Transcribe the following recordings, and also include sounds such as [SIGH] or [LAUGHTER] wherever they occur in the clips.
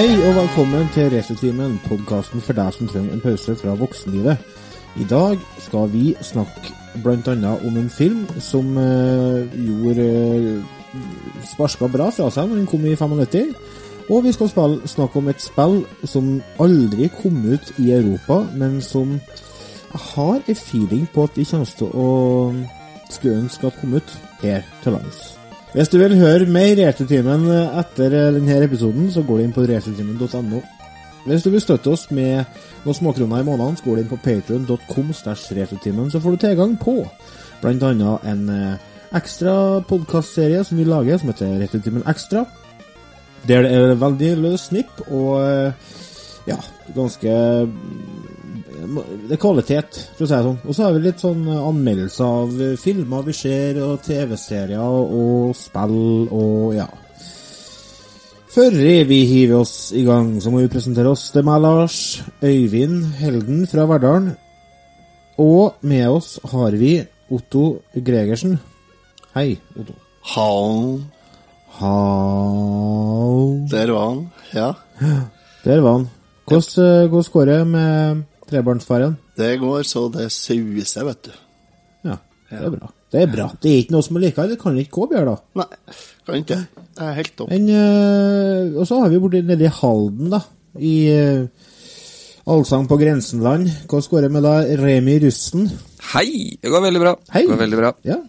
Hei og velkommen til Racertimen, podkasten for deg som trenger en pause fra voksenlivet. I dag skal vi snakke bl.a. om en film som eh, gjorde uh, sparska bra fra seg når den kom i 95. Og vi skal spille, snakke om et spill som aldri kom ut i Europa, men som har en feeling på at vi kommer til å skulle ønske at kom ut her til lands. Hvis du vil høre mer Retrotimen etter denne episoden, så går du inn på retrotimen.no. Hvis du vil støtte oss med noen småkroner i måneden, så går du inn på retrotimen, så får du tilgang på annet en eh, ekstra podkastserie som vi lager, som heter Retrotimen Ekstra. Der det er veldig løs snipp og eh, ja, ganske det er kvalitet, for å si det sånn. Og så har vi litt sånn anmeldelser av filmer vi ser, og TV-serier og spill og ja. Før vi hiver oss i gang, så må vi presentere oss. Det er meg, Lars Øyvind Helden fra Verdalen. Og med oss har vi Otto Gregersen. Hei, Otto. Han Hau. Der var han, ja. Der var han. Hvordan eh, går det med trebarnsfaren? Det går så det suser, vet du. Ja, det er bra. Det er bra. Det er ikke noe som er likere. Det kan ikke gå bedre, da. Nei, kan ikke det. Det er helt topp. Eh, og så har vi borti nede i Halden, da. I øh, Allsang på Grensenland. Hvordan går det med da Remi Russen? Hei! Det går veldig bra. Hei. Det går veldig bra. Ja.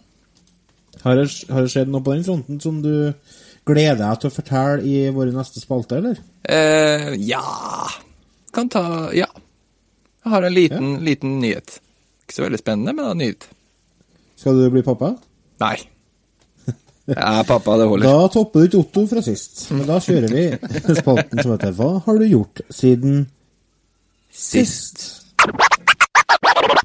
Har det, har det skjedd noe på den fronten som du gleder deg til å fortelle i våre neste spalte, eller? Eh, ja Kan ta Ja. Jeg har en liten, liten nyhet. Ikke så veldig spennende, men en nyhet. Skal du bli pappa? Nei. [LAUGHS] Jeg er pappa, det holder. Da topper du ikke Otto fra sist. Men da kjører vi spalten som heter Hva har du gjort siden sist? sist?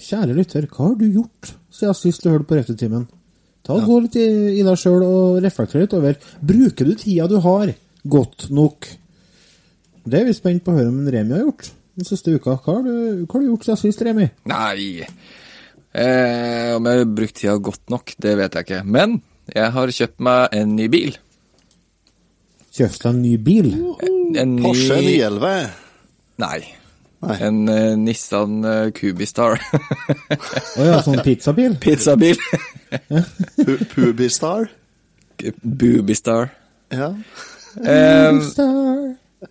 Kjære lytter, hva har du gjort siden sist du hørte på Retrotimen? Ta og Gå litt i, i deg sjøl og reflekter litt over. Bruker du tida du har, godt nok? Det er vi spent på å høre om Remi har gjort den siste uka. Hva har du, hva har du gjort siden sist, Remi? Nei eh, Om jeg har brukt tida godt nok, det vet jeg ikke. Men jeg har kjøpt meg en ny bil. Kjøpt deg en ny bil? En ny Porsche 911. Nei. Nei. En uh, Nissan uh, Cubistar. [LAUGHS] Å ja, sånn pizzabil? Pizzabil. [LAUGHS] Pubistar. Boobistar. Ja. Um,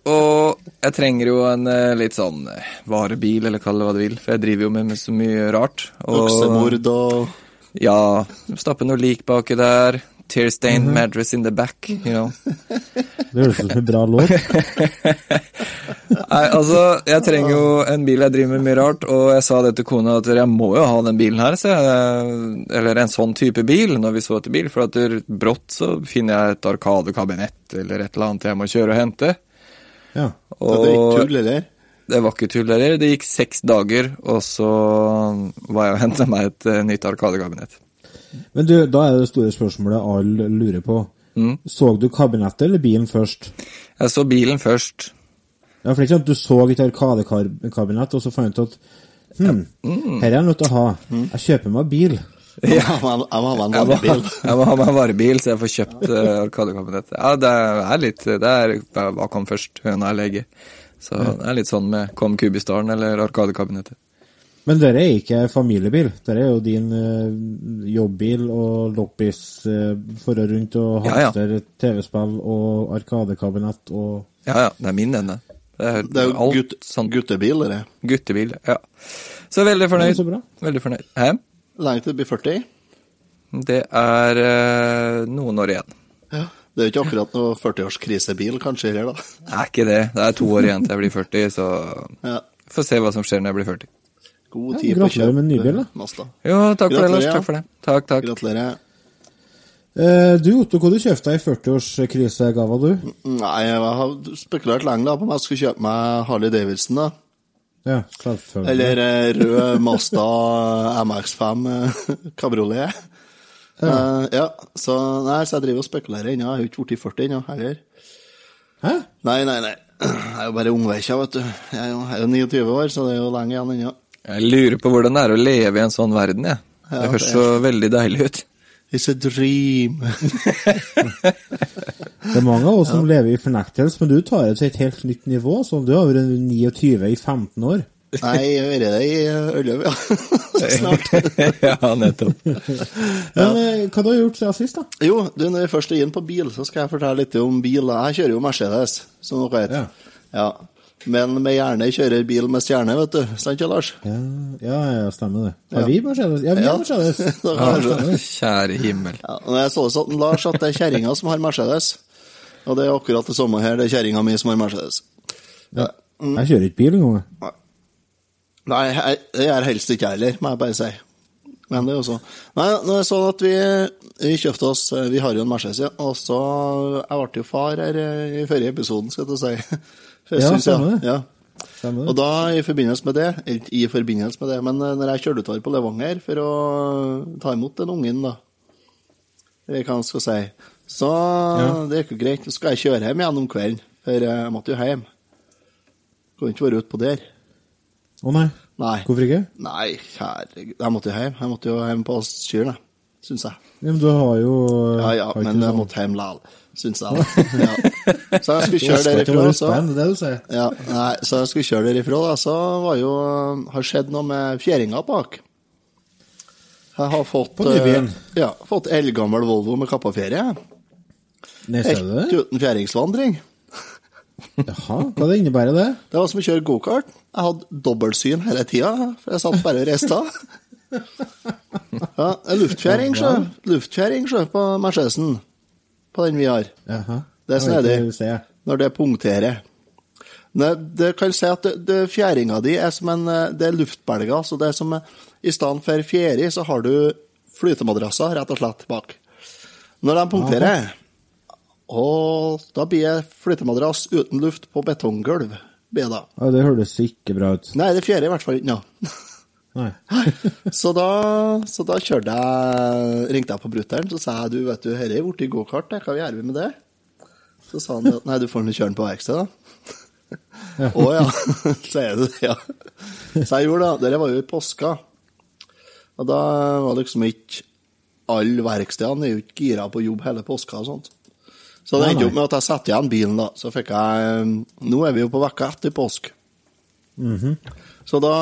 og jeg trenger jo en eh, litt sånn varebil, eller kall det hva du vil, for jeg driver jo med, med så mye rart. Og, Øksemord og Ja, stappe noe lik baki der. Tear-stained mattress in the back, you know. [LAUGHS] Det høres ut som en bra låt. [LAUGHS] Nei, altså, jeg trenger jo en bil jeg driver med mye rart, og jeg sa det til kona at jeg må jo ha den bilen her, jeg, eller en sånn type bil, når vi så etter bil, for at brått så finner jeg et arkadekabinett eller et eller annet jeg må kjøre og hente. Ja. og, Det gikk tull, eller? det var ikke tull eller? Det gikk seks dager, og så var jeg og henta meg et eh, nytt arkadekabinett. Men du, da er det store spørsmålet alle lurer på. Så du kabinettet eller bilen først? Jeg så bilen først. Ja, for det er ikke sånn at du så et arkadekabinett, og så fant du ut at hm, her er jeg nødt til å ha. Jeg kjøper meg bil. [LAUGHS] Ja, men jeg må ha meg en Jeg må, vanlig bil. [LAUGHS] jeg må ha meg en varebil, så jeg får kjøpt uh, arkadekabinett. Ja, det er litt Det er hva kom først, høna eller egget. Så det er litt sånn med Kom Kubistaren eller Arkadekabinettet. Men dere er ikke familiebil. Dere er jo din uh, jobbbil og loppis uh, for og rundt og Ja, ja. TV-spill og arkadekabinett og Ja, ja, det er min ende. Det er, Det er jo alt gutt, sånn guttebil, det. guttebil. Ja. Så veldig fornøyd. Så bra. Veldig fornøyd. Hæ? Lenge til det blir 40. Det er uh, noen år igjen. Ja. Det er jo ikke akkurat noe 40-årskrisebil, kanskje, her, da. Det er ikke det. Det er to år igjen til jeg blir 40, så Ja. får se hva som skjer når jeg blir 40. God Ja, tid på å gratulerer med en ny bil, da. Mazda. Jo, takk for det, Lars. Takk for det. Takk, takk. Gratulerer. Eh, du, Otto, hva du kjøpte deg i 40-årskrisegava, du? Nei, jeg har spekulert lenge da på om jeg skulle kjøpe meg Harley Davidson, da. Ja, selvfølgelig. Eller eh, rød Mazda MX5 eh, kabriolet. Ja. ja, så, nei, så jeg driver og spekulerer ennå. Jeg har ikke blitt 40 ennå, heller. Hæ? Nei, nei, nei. Jeg er jo bare ungveikja, vet du. Jeg er jo 29 år, så det er jo lenge igjen ennå. Jeg lurer på hvordan det er å leve i en sånn verden, jeg. Ja, det høres det- så veldig deilig ut. It's a dream. [LAUGHS] Det er mange av oss som lever i fornektelse, men du tar det til et helt nytt nivå. Så du har vært 29 i 15 år. Nei, jeg har vært det i Ørløv, ja. [LAUGHS] Snart. [LAUGHS] ja, nettopp. Men eh, hva du har gjort siden sist, da? Jo, du, når vi først er inne på bil, så skal jeg fortelle litt om bil. Jeg kjører jo Mercedes, som dere vet. Ja. Ja. Men med hjerne kjører bil med stjerne, vet du. Sant ikke, Lars? Ja, ja, ja stemmer det. Har Ja. vi Mercedes? Ja, vi [LAUGHS] Ja. har Mercedes. Da Ja. Kjære himmel. Ja, og jeg så det sånn, Lars, at det er kjerringa som har Mercedes. Og det er akkurat det samme her. Det er kjerringa mi som har Mercedes. Ja. Jeg kjører ikke bil engang. Nei, jeg, det gjør helst ikke jeg heller, må jeg bare si. Men det er jo så. Nei, nå er det sånn at vi, vi kjøpte oss Vi har jo en Mercedes, ja. Og så Jeg ble jo far her eh, i forrige episoden, skal jeg til å si. Ja, stemmer det. Ja. Stemmer Og da, i forbindelse med det Eller ikke i forbindelse med det, men eh, når jeg kjørte utover på Levanger for å ta imot den ungen, da Eller hva man skal si Så det gikk jo greit. Så skal jeg kjøre hjem igjen om kvelden, for eh, jeg måtte jo hjem. Kunne ikke være utpå der. Å nei, Nei. hvorfor ikke? Nei, herregud. Jeg måtte jo hjem. Jeg måtte jo hjem på Kyrne. Syns jeg. Ja, men du har jo Ja, ja, har men jeg sånn- måtte hjem likevel. Syns jeg. da. Ja. Så jeg skulle kjøre derifra, så ja, nei, så jeg skulle kjøre derifra, da, så var jo Har skjedd noe med fjæringa bak. Jeg har fått eh, Ja, fått eldgammel Volvo med kappafjære. Nei, Helt uten fjæringsvandring. Jaha, hva det innebærer det? Det var som å kjøre gokart. Jeg hadde dobbeltsyn hele tida, for jeg satt bare og reiste av. Ja, luftfjæring, [LAUGHS] sjø. Luftfjæring, sjø, på Mercedesen. På den vi har. Aha. Det er snedig. Når det punkterer. Nei, det kan si at det, det, fjæringa di er som en eh, Det er luftbelger. Så det er som eh, I stedet for fjæri, så har du flytemadrasser, rett og slett, bak. Når de punkterer, og da blir det flytemadrass uten luft på betonggulv. Ja, det høres ikke bra ut. Nei, det fjerde i hvert fall ikke nå. [LAUGHS] [LAUGHS] Så da, så da kjørte jeg Ringte jeg på brutter'n, så sa jeg du, vet du, dette er blitt gokart, hva gjør vi med det? Så sa han at nei, du får nå kjøre den på verksted, da. [LAUGHS] Å ja, [LAUGHS] sier du det, ja. Så jeg gjorde det. Dette var jo i påska. Og da var liksom ikke alle verkstedene er jo ikke gira på jobb hele påska og sånt. Så det endte opp med at jeg satte igjen bilen, da. Så fikk jeg Nå er vi jo på vekka etter påsk. Så da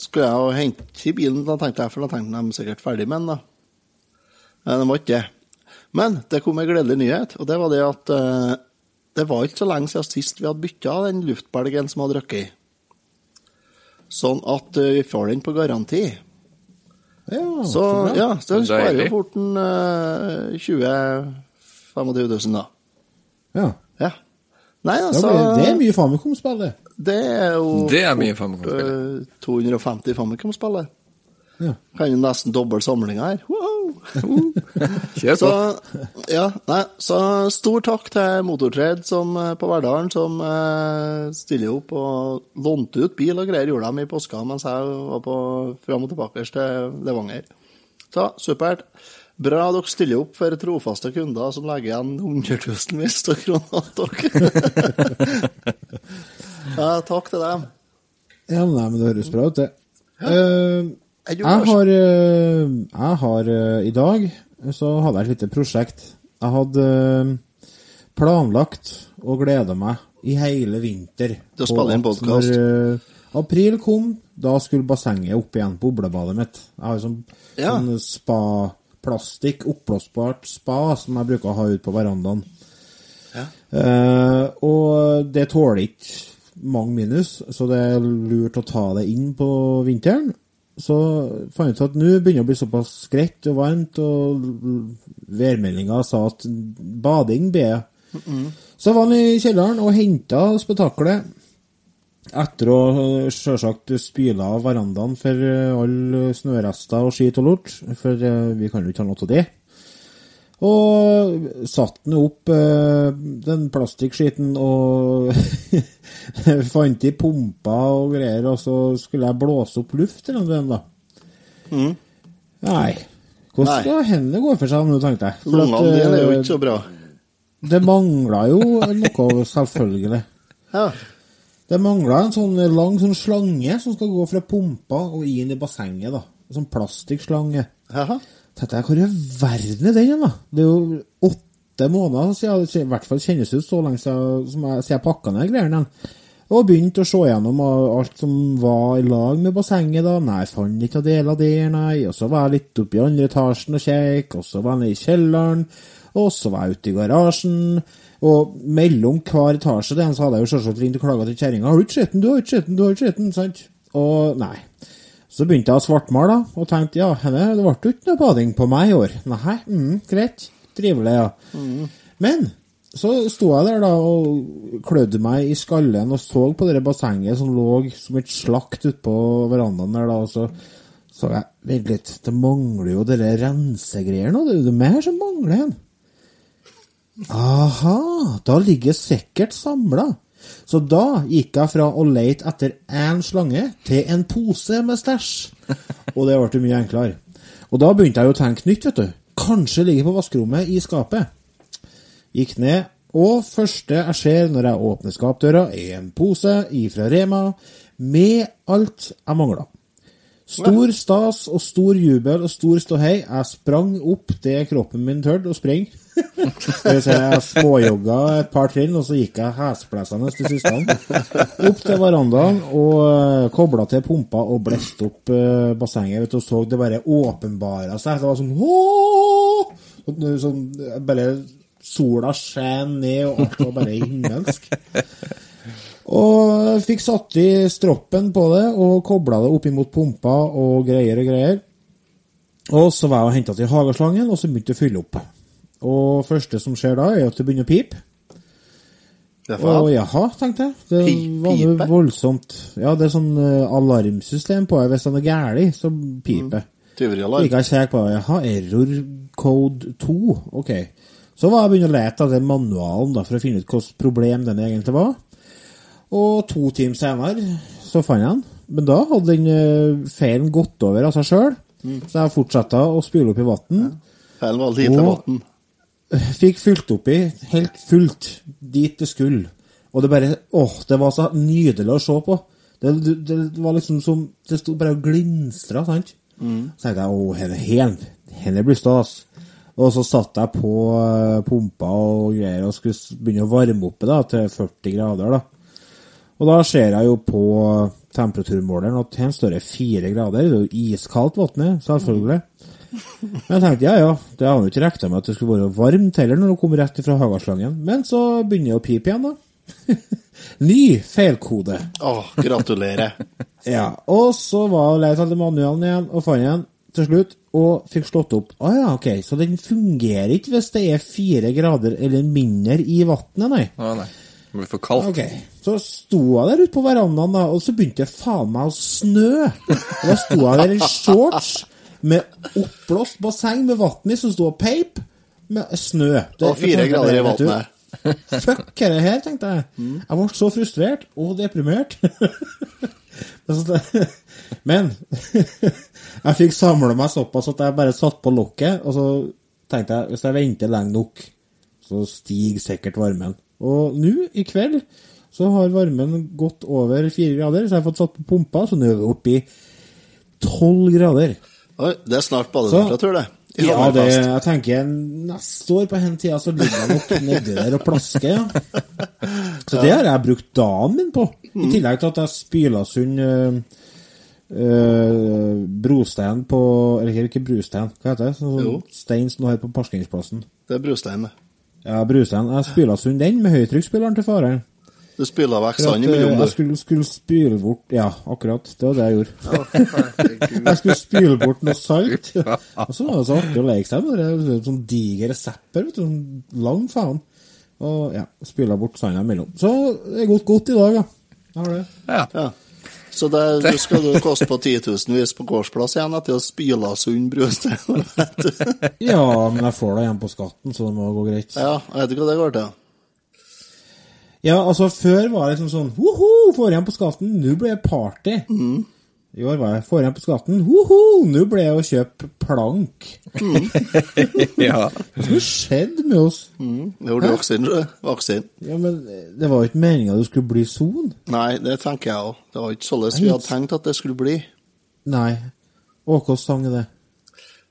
skulle jeg jo hente i bilen, da tenkte jeg, for da tenkte jeg de er sikkert ferdig med den, da. Men det var ikke det. Men det kom en gledelig nyhet, og det var det at uh, det var ikke så lenge siden sist vi hadde bytta den luftbelgen som hadde røkket i. Sånn at uh, vi får den på garanti. Ja, Så bra. ja, så den sparer jo fort en uh, 20 25 000, da. Ja. Ja. Nei, altså, det, blir, det er mye Famicom-spill, det. Det er jo Det er mye eh, 250 Famicom-spill. Ja. Kan jo nesten doble samlinga her. Wow! [LAUGHS] Kjør Så, ja, nei, så stor takk til Motortrade som, eh, på Verdalen som eh, stiller opp og lånte ut bil og greier. Gjorde dem i påska mens jeg var på fram og tilbake til Levanger. Så supert. Bra dere stiller opp for trofaste kunder som legger igjen hundretusenvis av kroner til dere. [LAUGHS] ja, takk til dem. Ja, nei, men det høres bra ut, det. Eh, Jeg jeg har, uh, jeg har uh, I dag så hadde jeg et lite prosjekt. Jeg hadde eh, planlagt og gleda meg i hele vinter Til å spille inn podkast? eh, april kom, da skulle bassenget opp igjen, på boblebadet mitt. Jeg har jo sånn, Ja. sånn spa-plastikk, oppblåsbart spa, som jeg bruker å ha ute på verandaen. Ja. Eh, og det tåler ikke mange minus, så det er lurt å ta det inn på vinteren. Så fant jeg ut at nå begynner det å bli såpass greit og varmt, og værmeldinga sa at bading ber jeg. Så var han i kjelleren og henta spetakkelet. Etter å sjølsagt spyle av verandaen for alle snørester og skit og lort, for eh, vi kan jo ikke ha noe av det. Og satte den opp eh, den plastikkskiten og [LAUGHS] fant i pumper og greier, og så skulle jeg blåse opp luft eller noe, da. Mm. Nei. Hvordan skal hendene gå for seg nå, tenkte jeg. For Lungene dine er jo eh, ikke så bra. det mangla jo noe, selvfølgelig. Ja. Det mangla en sånn lang sånn slange som skal gå fra pumpa og inn i bassenget. da. En sånn plastikkslange. Tenkte jeg, Hvor i verden er den da? Det er jo åtte måneder siden, i hvert fall kjennes det ut så lenge siden, som jeg, siden jeg pakka ned greiene. Og begynte å se gjennom alt som var i lag med bassenget. da. Nei, jeg fant ikke deler der, nei. Og så var jeg litt oppe i andre etasjen og kjekk, og så var jeg nede i kjelleren, og så var jeg ute i garasjen. Og mellom hver etasje den, så hadde jeg jo selvsagt ringt og klaga til kjerringa. 'Har du ikke sett den? Du har ikke sett den, du har ikke sett den.' Sant? Og nei. Så begynte jeg å svartmale, da, og tenkte ja, henne, det ble jo ikke noe bading på meg i år. Nei, mm, greit. Trivelig, ja. Men så sto jeg der da og klødde meg i skallen og så på det bassenget som lå som et slakt utpå verandaen der, da, og så så jeg Vent litt, det mangler jo dere rensegreier nå, det er jo det mer som mangler igjen. Aha, da ligger sikkert samla. Så da gikk jeg fra å leite etter én slange til en pose med stæsj. Og det ble mye enklere. Og da begynte jeg å tenke nytt, vet du. Kanskje ligger på vaskerommet i skapet. Gikk ned, og første jeg ser når jeg åpner skapdøra, er en pose ifra Rema med alt jeg mangla. Stor stas og stor jubel og stor ståhei. Jeg sprang opp det kroppen min tørde å sprenge. Si, jeg småjogga et par trinn, og så gikk jeg hesblesende til siste. Opp til verandaen og uh, kobla til pumpa og blåste opp eh, bassenget. Vet du, og så det bare åpenbara seg. Det var sånn Åh! Sånn, sånn Bare sola skjen ned, og alt var bare himmelsk. Og fikk satt i stroppen på det og kobla det opp imot pumpa og greier og greier. Og så var jeg og henta til hageslangen, og så begynte jeg å fylle opp. Og første som skjer da, er at det begynner å pipe. Og jaha, tenkte jeg. Det var jo voldsomt. Ja, det er sånn uh, alarmsystem på det. Hvis den er gæren, så piper. Tyverialarm. Gikk jeg kjekk på. Jaha, error code 2. Ok. Så var jeg begynne å lete etter manualen da, for å finne ut hvilket problem den egentlig var. Og to timer senere så fant jeg den. Men da hadde den uh, feilen gått over av seg sjøl. Så jeg fortsatte å spyle opp i vann. Feilen var lite i vann. Fikk fylt oppi, helt fullt dit det skulle. Og det bare Åh, det var så nydelig å se på. Det, det, det var liksom som Det sto bare og glinstra, sant? Så tenkte jeg åh, henne, henne, henne blir stas. Og så satt jeg på eh, pumpa og greier og skulle begynne å varme opp da, til 40 grader. da. Og da ser jeg jo på temperaturmåleren at her står det 4 grader. Det er jo iskaldt vann, selvfølgelig. Men jeg tenkte ja, ja, det hadde jo ikke regna med at det skulle være varmt heller når det kom rett fra hagaslangen. Men så begynner det å pipe igjen, da. [LAUGHS] Ny feilkode. Åh, gratulerer. [LAUGHS] Ja, og så var jeg leit etter manualen igjen, og fant den til slutt, og fikk slått opp. Å ja, ok, så den fungerer ikke hvis det er fire grader eller mindre i vannet, nei. Å nei. Det blir for kaldt. Ok, så sto jeg der ute på verandaen, da, og så begynte det faen meg å snø. Og da sto jeg der i shorts med oppblåst basseng med vann i, som sto og peip med snø. Det- Og fire grader i vannet. Fuck dette her, tenkte jeg. Jeg ble så frustrert og deprimert. [LAUGHS] Men [LAUGHS] jeg fikk samla meg såpass at jeg bare satt på lokket, og så tenkte jeg hvis jeg venter lenge nok, så stiger sikkert varmen. Og nå, i kveld, så har varmen gått over fire grader, så jeg har fått satt på pumpa, så nå er vi oppe i tolv grader. Oi, det er snart badetemperatur, det. I Ja, det, jeg tenker neste år på den tida så ligger jeg nok nedi der og plasker, ja. [LAUGHS] Så det har jeg brukt dagen min på. I tillegg til at jeg spyla sund øh, øh, brostein på Eller ikke brostein, hva heter det? Sånn, sånn stein som du har på parkeringsplassen. Det er brustein, det. Ja, brostein. Jeg spyla sund den med høytrykksspyleren til faren. Du spyla vekk sanden imellom, jeg skulle, skulle spyle bort Ja, akkurat. Det var det jeg gjorde. Jeg skulle spyle bort noe salt. [LAUGHS] Og så var det så artig å leke seg med det. Sånn diger sepper, vet du. Sånn lang faen. Og ja, spyla bort sanda imellom. Så det er gått godt i dag, ja. Jeg har det. Ja. Ja. Så det, du skal du koste på titusenvis på gårdsplass igjen etter å spyle Sund brustein. [LAUGHS] Ja, men jeg får det igjen på skatten, så det må gå greit. ja, jeg vet ikke hva det går til. Ja, altså, før var det liksom sånn Woho, får igjen på skatten, nå ble det party. I år var jeg får igjen på skatten, woho, nå ble det å kjøpe plank. [LAUGHS] Ja. Hva skjedde med oss? Det gjorde vaksinen, tror jeg. Vaksin. Ja, men eh, det var jo ikke meninga du skulle bli son. Nei, det tenker jeg òg. Det var ikke sånn vi hadde tenkt at det skulle bli. Nei. Og hvilken sang er det?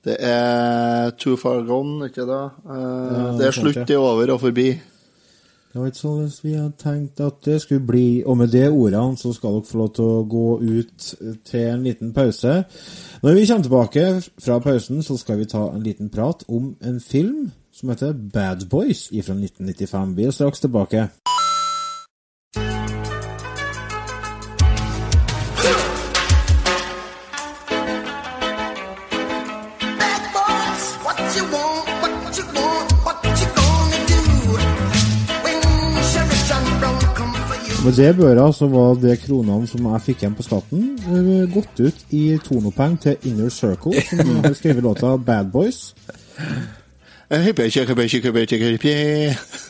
Det er Too Far Gone, ikke det? Uh, Ja, det er slutt, det er over og forbi. Det var ikke sånn vi hadde tenkt at det skulle bli. Og med de ordene så skal dere få lov til å gå ut til en liten pause. Når vi kommer tilbake fra pausen, så skal vi ta en liten prat om en film som heter Bad Boys fra 1995. Vi er straks tilbake. Med det børa så var det kronene som jeg fikk igjen på skatten, eh, gått ut i tonopeng til Inner Circle, som har skrevet låta Bad Boys.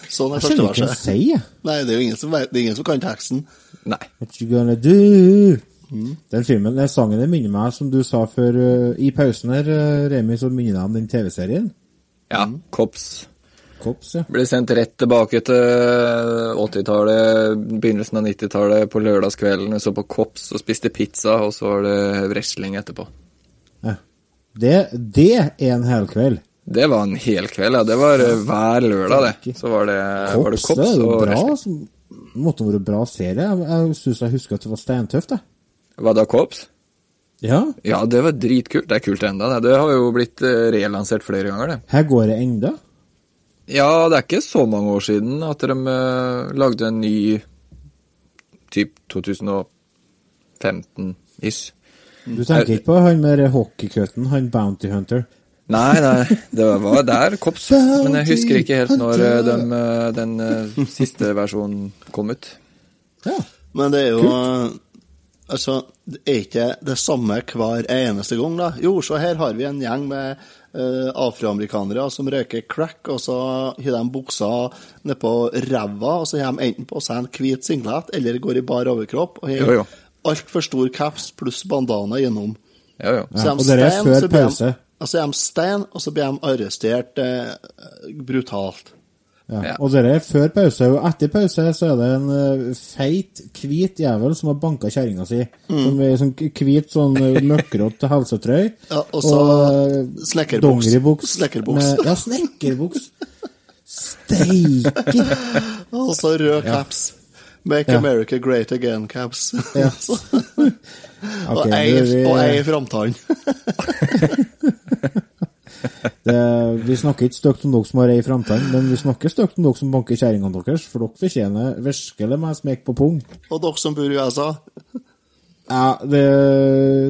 Sånn er Jeg skjønner ikke hva første han verset. sier. Nei, det er jo ingen som, det er ingen som kan teksten. Nei. What you gonna do? Den filmen, den sangen den minner meg, som du sa før uh, i pausen her, uh, Remi, så minner deg om den TV-serien. Ja, Kops. Cops, ja. Ble sendt rett tilbake til 80-tallet, begynnelsen av 90-tallet, på lørdagskvelden. Så på Kops og spiste pizza, og så var det wrestling etterpå. ja. Det, det er en helkveld. Det var en hel kveld, ja. Det var eh, hver lørdag, det. Så var det, var det kops det og bra. wrestling. som- Måtte være bra serie. Jeg, jeg syns jeg husker at det var steintøft, jeg. Var det Kops? Ja. Ja, det var dritkult. Det er kult enda, det. Det har jo blitt eh, relansert flere ganger, det. Her går det enda. Ja, det er ikke så mange år siden at de eh, lagde en ny typ 2015-ish. Du tenker ikke på han med hockeykøtten, han Bounty Hunter? Nei, nei, det var der Kops, men jeg husker ikke helt når eh, de, eh, den eh, siste versjonen kom ut. Ja. Men det er jo Altså, det er ikke det samme hver eneste gang, da. Jo, så her har vi en gjeng med eh, afroamerikanere som røyker crack, og så har de buksa nedpå ræva, og så har de enten på seg en hvit singlet eller går i bar overkropp og har altfor stor caps pluss bandana gjennom. Jo, jo. Så Ja, de og dere er stein, før så blir de- pause. Og så er de stein, og så blir de arrestert eh, brutalt. Ja. Ja. Og det er før pause, og etter pause så er det en eh, feit, hvit jævel som har banka kjerringa si. Som er sånn hvit, sånn møkkrått helsetrøy. [LAUGHS] Ja, og så eh, snekkerbuks. Dongeribuks. Snekkerbuks. Ja, snekkerbuks. Steike! [LAUGHS] Og så rød caps. Make Ja. America great again-caps. Ja. [LAUGHS] og ei og ei framtann. [LAUGHS] Det, vi snakker ikke stygt om dere som har ei framtann, men vi snakker stygt om dere som banker kjerringene deres, for dere fortjener virkelig meg smekk på pung. Og dere som bor i USA. Ja, det,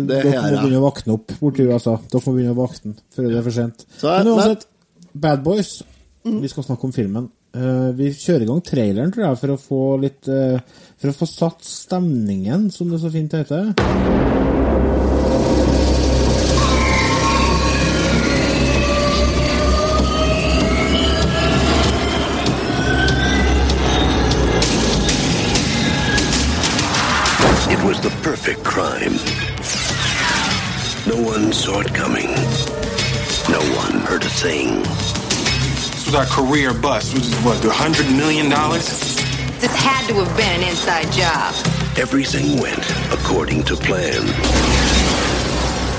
Det Dere må begynne å våkne opp borti USA. Dere må begynne å våkne før det er for sent. Så Men uansett, Bad Boys. Vi skal snakke om filmen. Uh, vi kjører i gang traileren, tror jeg, for å få litt uh, For å få satt stemningen, som det så fint heter. One saw it coming. No one heard a thing. This was our career bust, which is what, a hundred million dollars? This had to have been an inside job. Everything went according to plan.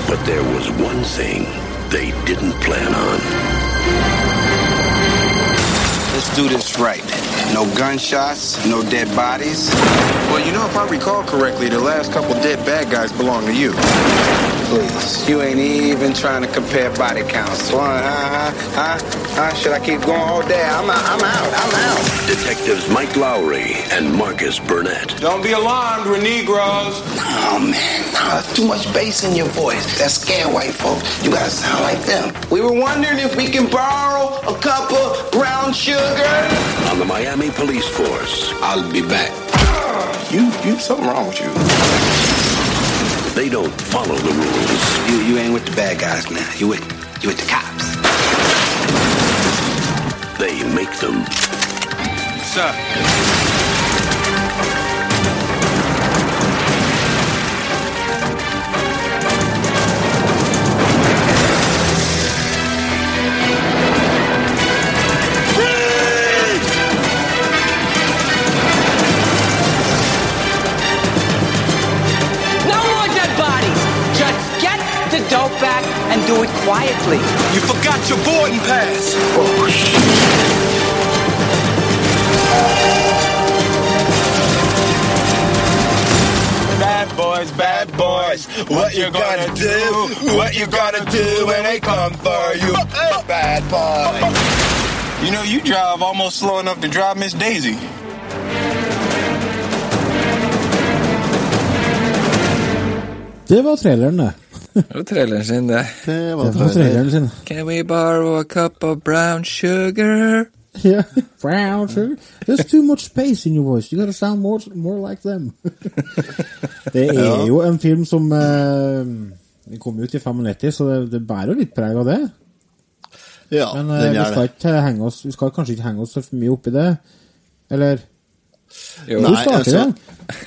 But there was one thing they didn't plan on. Let's do this right. No gunshots, no dead bodies. Well, you know, if I recall correctly, the last couple dead bad guys belong to you. Please, you ain't even trying to compare body counts. Huh? Huh? Huh? huh? Should I keep going all day? I'm out. I'm out. I'm out. Detectives Mike Lowry and Marcus Burnett. Don't be alarmed, we're Negroes. Oh man, nah, too much bass in your voice. That scare white folks. You gotta sound like them. We were wondering if we can borrow a cup of brown sugar. On the Miami Police Force. I'll be back. You, you, something wrong with you. They don't follow the rules. You, you ain't with the bad guys now. You with, you with the cops. They make them. Sir. And do it quietly. You forgot your boarding pass. Bad boys, bad boys. What you gonna do? What you gonna do when they come for you? Bad boy. You know, you drive almost slow enough to drive Miss Daisy. Det var traileren, det. Det var traileren sin, det. Det var Det var traileren sin. Can we borrow a cup of brown sugar? Yeah. Brown sugar. There's too much space in your voice. You gotta sound more, more like them. [LAUGHS] det er jo en film som eh, Den kom ut i 95, så det, det bærer jo litt preg av det. Ja, Men uh, vi, skal ikke henge oss, vi skal kanskje ikke henge oss så mye opp i det. Eller Jo. Nei, starter altså,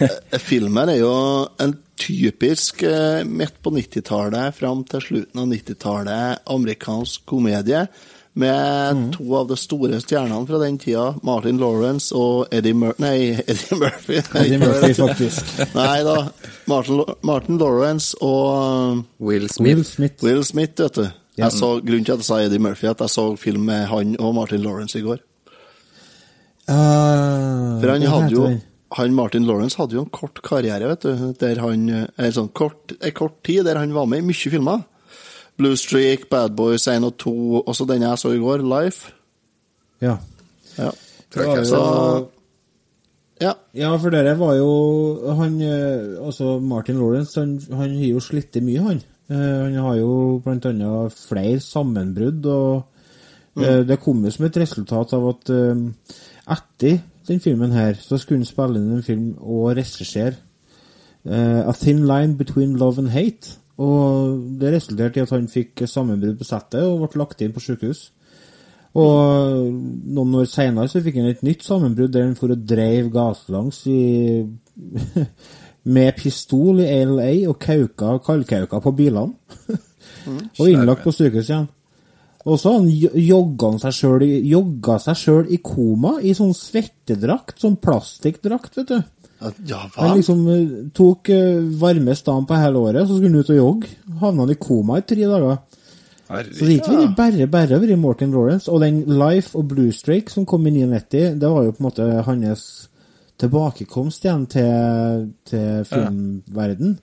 eh, filmen er jo en typisk eh, midt på 90-tallet fram til slutten av 90-tallet amerikansk komedie med Mm. to av de store stjernene fra den tida, Martin Lawrence og Eddie, Mur nei, [LAUGHS] Eddie Murphy. Eddie Murphy, faktisk. Nei da, Martin, Martin Lawrence og Will Smith. Will Smith. Will Smith, vet du. Ja. Jeg så, grunnen til at jeg sa Eddie Murphy, at jeg så film med han og Martin Lawrence i går. Uh, For han hadde jo den? Han Martin Lawrence hadde jo en kort karriere, vet du. Der han, en sånn kort, en kort tid der han var med i mye filmer. Blue Streak, Bad Boys 1 og 2, også den jeg så i går, Life. Ja. Ja. Det var jo- Så Ja. Ja, for dere var jo han, eh, Altså, Martin Lawrence, han, han har jo slitt mye, han. Eh, Han har jo blant annet flere sammenbrudd, og mm. det kom jo som et resultat av at eh, etter den filmen her, så skulle han spille inn en film og regissere uh, A Thin Line Between Love and Hate. Og det resulterte i at han fikk sammenbrudd på settet og ble lagt inn på sykehus. Og noen år senere så fikk han et nytt sammenbrudd der han for og dreiv gatelangs i [LAUGHS] med pistol i LA og kauka, kaldkauka på bilene. [LAUGHS] og innlagt på sykehus igjen. Og så han jo- jogga seg sjøl i, jogga seg selv i koma i sånn svettedrakt, sånn plastikkdrakt, vet du. Ja hva? Han liksom eh, tok eh, varme stand på hele året, så skulle han ut og jogge. Havna han i koma i tre dager. Så det gikk vært bare bare over i Morten Lawrence. Og den Life og Blue Streak som kom i 99, det var jo på en måte hans tilbakekomst igjen til, til filmverden.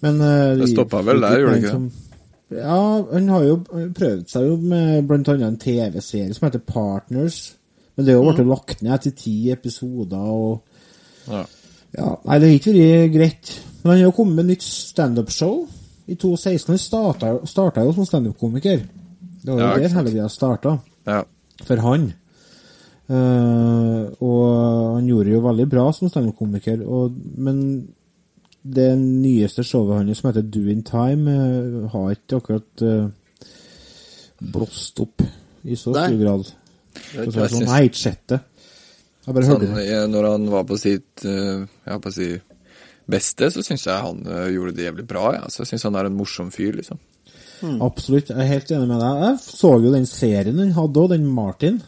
Men uh, Det stoppa vel der, gjorde det ikke som- Ja, han har jo prøvd seg jo med annet en TV-serie som heter Partners. Men det er jo blitt lagt ned etter ti episoder, og Ja. ja, Nei, det har ikke vært greit. Men han har jo kommet med nytt standup-show i 2016. Han starta, starta jo som standup-komiker. Det var jo Ja, der hele greia starta, Ja. for han. Uh, og han gjorde jo veldig bra som standup-komiker, men det nyeste showet hans som heter Do in Time, eh, har ikke akkurat uh, blåst opp i så Nei. stor grad. Så Jeg sånn, synes- jeg har ikke sett det. Jeg bare hørte Sånn, det. eh, når han var på sitt jeg på å si, beste, så syns jeg han gjorde det jævlig bra. Ja. Så jeg syns han er en morsom fyr, liksom. Absolutt, jeg er helt enig med deg. Jeg så jo den serien han hadde òg, den Martin.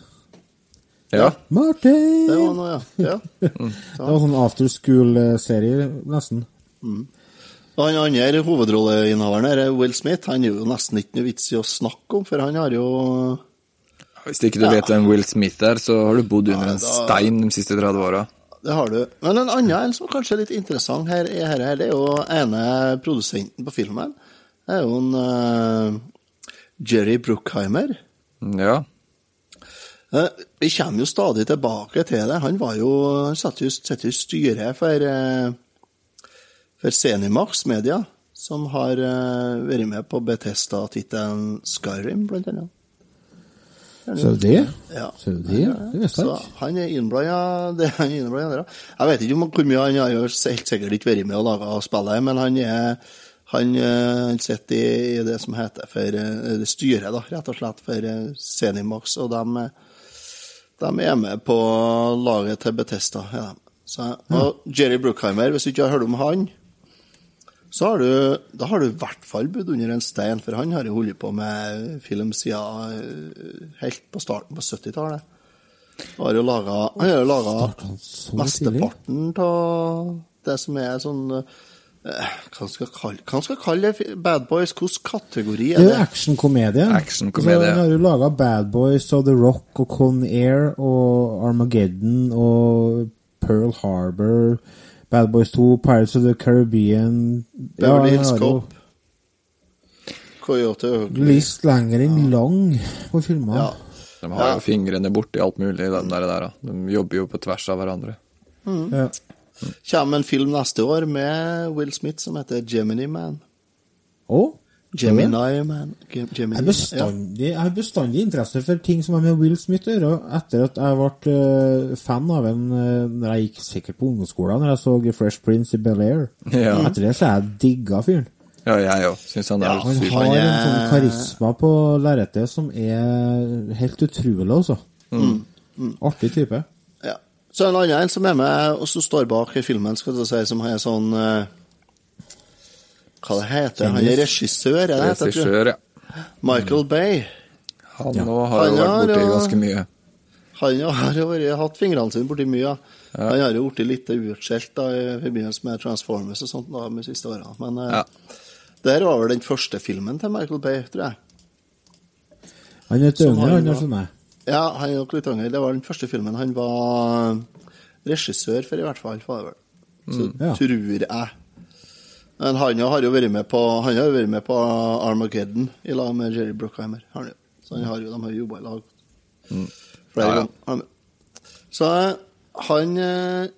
Ja. Martin! Det var noe, ja. ja. [LAUGHS] Det var sånn after school-serie, nesten. Og han andre hovedrolleinnehaveren her, er Will Smith, han er jo nesten ikke noe vits i å snakke om, for han har jo Hvis ikke du vet hvem Will Smith er, så har du bodd under Ja, en stein de siste 30 åra. Det har du. Men en annen som kanskje er litt interessant her, er her, her, det er jo ene produsenten på filmen. Det er jo en uh, Jerry Bruckheimer. Ja. Uh, vi kommer jo stadig tilbake til det. Han var jo Han satt jo, satt jo styret for, uh, for Zenimax Media, som har uh, vært med på Betesta-tittelen Skyrim, blant annet. Så det? Ja. Så det, det visste Så jeg ikke. han er innblanda [LAUGHS] er der. Jeg vet ikke om hvor mye han har helt sikkert ikke vært med og laga spillet, men han er han, eh, han sitter i, det som heter for eh, det styret, da, rett og slett, for Zenimax, og de, de er med på laget til Betesta. Ja. Så, og Jerry Bruckheimer, hvis du ikke har hørt om han, så har du, da har du i hvert fall bodd under en stein, for han har jo holdt på med film siden eh, helt på starten på 70-tallet. Han har jo laga, mesteparten av det som er sånn eh, Hva skal jeg kalle, hva skal jeg kalle det? Bad Boys? Hvilken kategori Det er er jo det? actionkomedie. Actionkomedie. Så Han har jo laga Bad Boys og The Rock og Con Air og Armageddon og Pearl Harbor, Bad Boys 2, Pirates of the Caribbean Beverly Hills Cop. Coyote Ugly. List lenger enn lang på filmene. Ja. De har jo fingrene borti alt mulig, de der, der. De jobber jo på tvers av hverandre. Ja. Kommer en film neste år med Will Smith som heter Gemini Man. Og Gemini Man. Gemini, jeg har bestandig, jeg har bestandig interesse for ting som har med Will Smith å gjøre. Etter at jeg ble eh, fan av en uh, når jeg gikk sikkert på ungdomsskolen, når jeg så Fresh Prince i Bel-Air. Ja. Etter det så har jeg digga fyren. Ja, jeg òg. Syns han er Han super. har Han en sånn karisma på lerretet som er helt utrolig, altså. Mm. Artig type. Ja. Så en annen en som er med, og som står bak i filmen, skal du si, som er sånn eh, Hva det heter Han er regissør, er det heter? Regissør, ja. Michael Bay. Han ja. har jo vært borti ganske mye. Han har jo hatt fingrene sine borti mye. Ja. Han har jo blitt litt utskjelt da, i forbindelse med Transformers og sånt da, de siste årene. Men eh, Ja. det her var vel den første filmen til Michael Bay, tror jeg. Han er Som han er der, skjønner jeg. Ja, han er nok litt yngre. Det var den første filmen han var regissør for, i hvert fall. Var det vel. Så Ja. tror jeg. Men han har jo vært med på Han har jo vært med på Armageddon i lag med Jerry Bruckheimer. Han. Så han har jo, de har jobba i lag flere Ja, ja. ganger. Så han eh,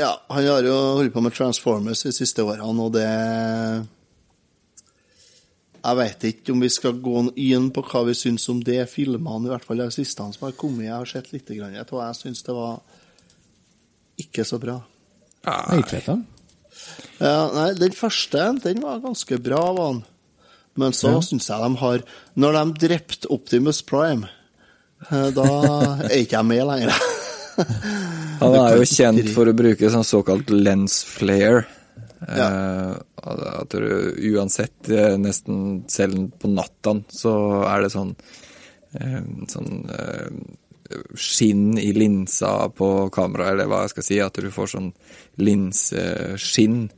Ja, han har jo holdt på med Transformers de siste årene, og det Jeg veit ikke om vi skal gå inn på hva vi syns om det filmene, i hvert fall de siste som har kommet. Jeg har sett litt, grann, jeg tror jeg syns det var ikke så bra. Jeg Ja, nei, den første, den var ganske bra, var den. Men så Ja. syns jeg de har Når de drepte Optimus Prime, eh, da er ikke jeg med lenger. [LAUGHS] Han er jo kjent for å bruke sånn såkalt lens flare. Ja. Eh, at du uansett, eh, nesten selv på natta, så er det sånn eh, sånn eh, skinn i linsa på kamera, eller hva jeg skal si, at du får sånn linseskinn.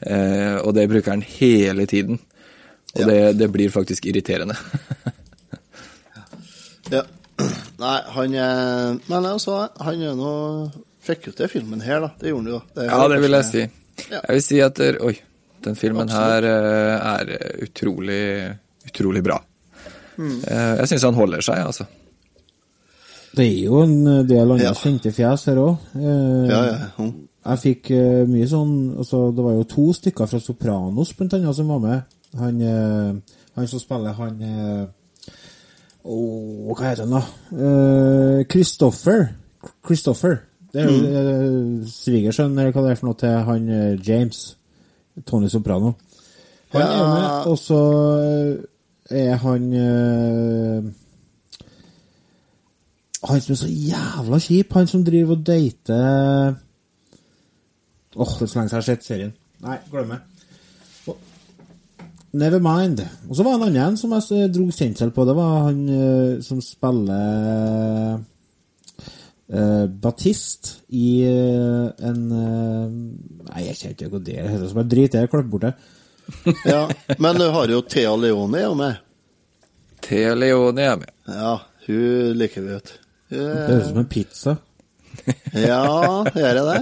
Eh, og det bruker han hele tiden. Og Ja. det, det blir faktisk irriterende. [LAUGHS] Ja. Nei, han er Men altså, han er nå Fikk jo til filmen her, da. Det gjorde han jo. Det Ja, det vil jeg si. Ja. Jeg vil si at Oi, den filmen her eh, er utrolig, utrolig bra. Mm. Eh, Jeg syns han holder seg, altså. Det er jo en eh, del andre Ja. kjente fjes her òg. Ja, ja. Mm. Jeg fikk eh, mye sånn altså, Det var jo to stykker fra Sopranos blant annet som var med. Han, eh, han som spiller han eh, Åh, hva heter han, da? Eh, Christopher. Christopher. Det er jo mm. svigersønn, eller hva det er for noe, til han eh, James. Tony Soprano. Han er med, og så eh, er han eh, Han som er så jævla kjip, han som driver og dater Åh, det er så lenge siden jeg har sett serien. Nei, glem det. Never mind. Og så var det en annen som jeg dro kjensel på. Det var han uh, som spiller uh, Batist i uh, en eh, Nei, jeg kjenner ikke hva det heter. Så bare drit i det. Klipp bort det. [LAUGHS] ja. Men du har jo Thea Leone er jo med. Thea Leone er med. Ja, hun liker vi, vet. Det høres ut som en pizza. [LAUGHS] Ja, gjør jeg det?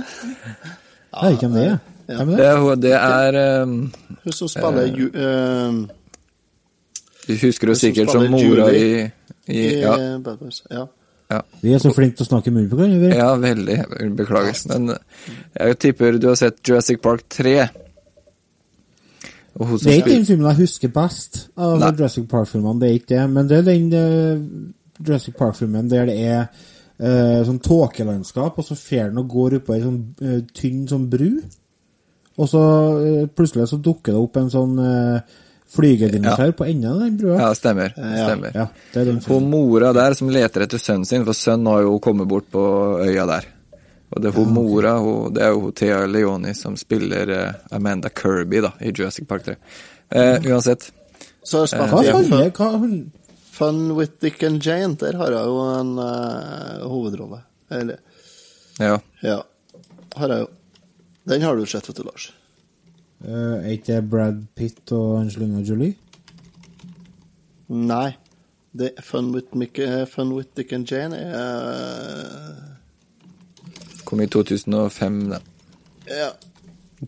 [LAUGHS] Jeg vet ikke det Ja. Er Det det? det er um, Hun som spiller ju, uh, Du husker henne som sikkert som spiller mora i, i i ja, eh, Bad Boys. Ja. ja, Vi er så flinke til å snakke i munnen på hverandre. ja, veldig. Beklager. Men jeg tipper du har sett Jurassic Park 3. Og hun som Det er ikke den filmen jeg husker best av Nei. Jurassic Park-filmene. Det er ikke det, men det er den eh, Jurassic Park-filmen der det er eh, sånn tåkelandskap, og så fer den og går oppå ei sånn eh, tynn sånn bru. Og så eh, plutselig så dukker det opp en sånn uh, flygedinosaur på enden av den brua. Ja, stemmer. stemmer. Ja, det er den Hun mora der som leter etter sønnen sin, for sønnen har jo kommet bort på øya der. Og det er hun mora, hun, det er jo Thea Leoni som spiller eh, Amanda Kirby da, i Jurassic Park 3. Eh, uansett. Så Hva spilte jeg fun, with Dick and Jane. Der har jeg jo en uh, hovedrolle. Eller, Ja. ja. Har jeg jo. Den har du sett, vet du, Lars. eh, Er ikke det Brad Pitt og Angelina Jolie? Nei. Det er Fun with, Mick, eh, Fun with Dick and Jane er uh... Kom i 2005, da. Ja.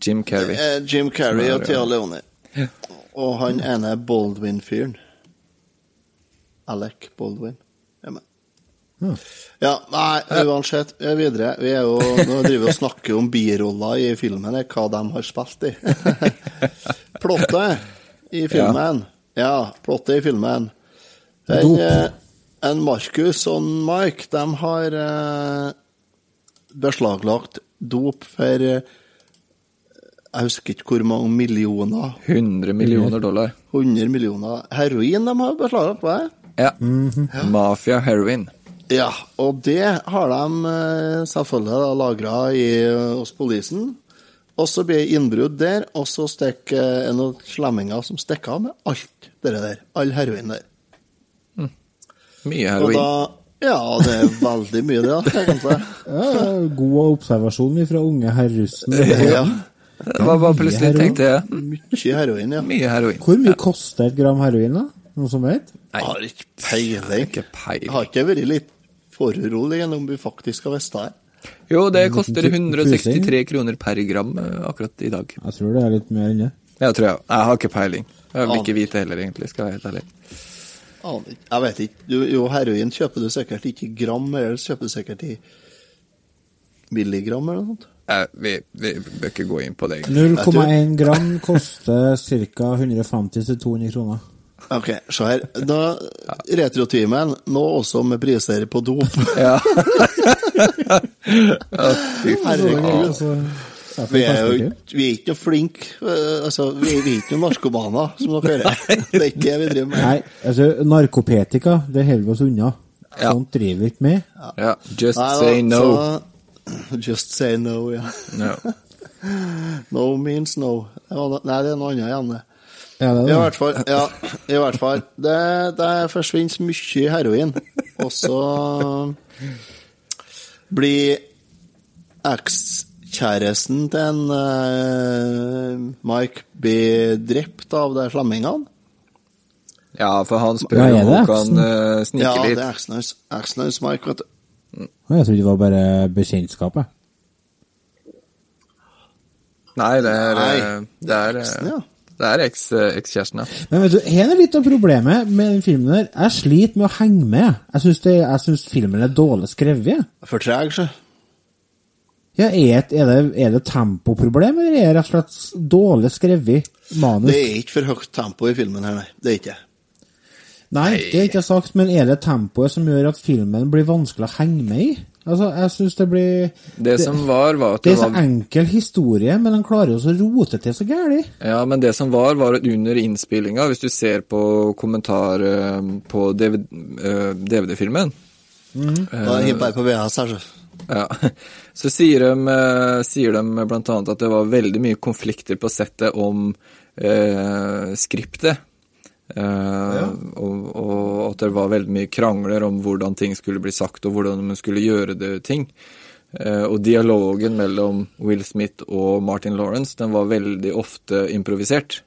Jim Carrey. Jim Carrey og Tia Leone. ja. Og han ene Baldwin-fyren. Alec Baldwin. Er med. Ja. Ja, nei, uansett. Vi er videre. Vi er jo, nå driver vi og snakker om biroller i filmen, hva de har spilt i. [LAUGHS] Plottet i filmen. Ja, plottet i filmen. En, Dop. eh, en Markus og en Mike, de har eh, beslaglagt dop for eh, Jeg husker ikke hvor mange millioner. 100 millioner dollar. 100 millioner. Heroin de har beslaglagt, hva? Ja. Mafia heroin. Ja, og det har de eh, selvfølgelig lagra hos politiet. Og så blir det innbrudd der, og så stikker det en av slemminger som stikker av med alt det der. All heroin der. Mye Og heroin. da Ja, det er veldig mye, det, da, [LAUGHS] egentlig. Ja, god observasjon fra unge herr russen. Ja. Det var bare plutselig tenkte jeg. Mye heroin, ja. Mye heroin. Hvor mye koster et gram heroin, da? Noen som vet? Jeg har ikke peiling. Ikke peiling. Har ikke vært litt foruroligende om vi faktisk har visst det her? Jo, det koster 163 kroner per gram eh, akkurat i dag. Jeg tror det er litt mer enn det. Ja, tror jeg. Jeg har ikke peiling. Jeg vil ikke vite heller, egentlig, skal jeg være helt ærlig. Aner ikke. Jeg vet ikke. Jo, heroin kjøper du sikkert ikke i gram, eller kjøper du sikkert i milligram eller noe sånt. Eh, vi, vi bør ikke gå inn på det. 0,1 gram koster ca. 150-200 kroner. Ok, se her. Da, Retrotimen, nå også med priser på dop. [LAUGHS] Ja. [LAUGHS] Herregud. Altså, Vi er jo vi er ikke noe flinke. eh, Altså, vi, er ikke noen narkomaner, som dere [LAUGHS] hører. Det er ikke det vi driver med. Nei, altså, narkopetika, det holder vi oss unna. Ja. Sånt driver vi ikke med. Ja, just Nei, da, say no. så- just say no, ja. No. No means no. No- Nei, det er noe annet igjen, det. Ja, det I er det. hvert fall. Ja, i hvert fall. Det, det forsvinner så mye heroin, og så blir ekskjæresten til en uh, Mike blir drept av de flammingene. ja, for han spør Ja, er om han kan eh, snike Ja, det litt. er eksen hans. Eksen hans, Mike, vet du. Jeg trodde det var bare bekjentskapet. Nei, det er, Nei, eh, det er, eh, eksen, ja. Det er eks, eh, ekskjæresten, ja. Men vet du, her er litt av problemet med den filmen der. Jeg sliter med å henge med. Jeg syns, det, jeg syns filmen er dårlig skrevet. For treg, så. Ja, er, det- er det, er det tempoproblem, eller er det rett og slett dårlig skrevet manus? Det er ikke for høyt tempo i filmen her, nei. Det er ikke det. Nei, det er ikke sagt, men er det tempoet som gjør at filmen blir vanskelig å henge med i? Altså, jeg syns det blir Det som var, var at Det det er så var enkel historie, men han klarer jo så å rote til så gæli. Ja, men det som var, var at under innspillinga, hvis du ser på kommentar eh, på DVD, eh, DVD-filmen Da er jeg på VHS her, så. ja, [LAUGHS] så sier de, eh, sier de blant annet at det var veldig mye konflikter på settet om eh, skriptet. Eh, og, og at det var veldig mye krangler om hvordan ting skulle bli sagt, og hvordan man skulle gjøre det ting. Eh, og dialogen mellom Will Smith og Martin Lawrence, den var veldig ofte improvisert.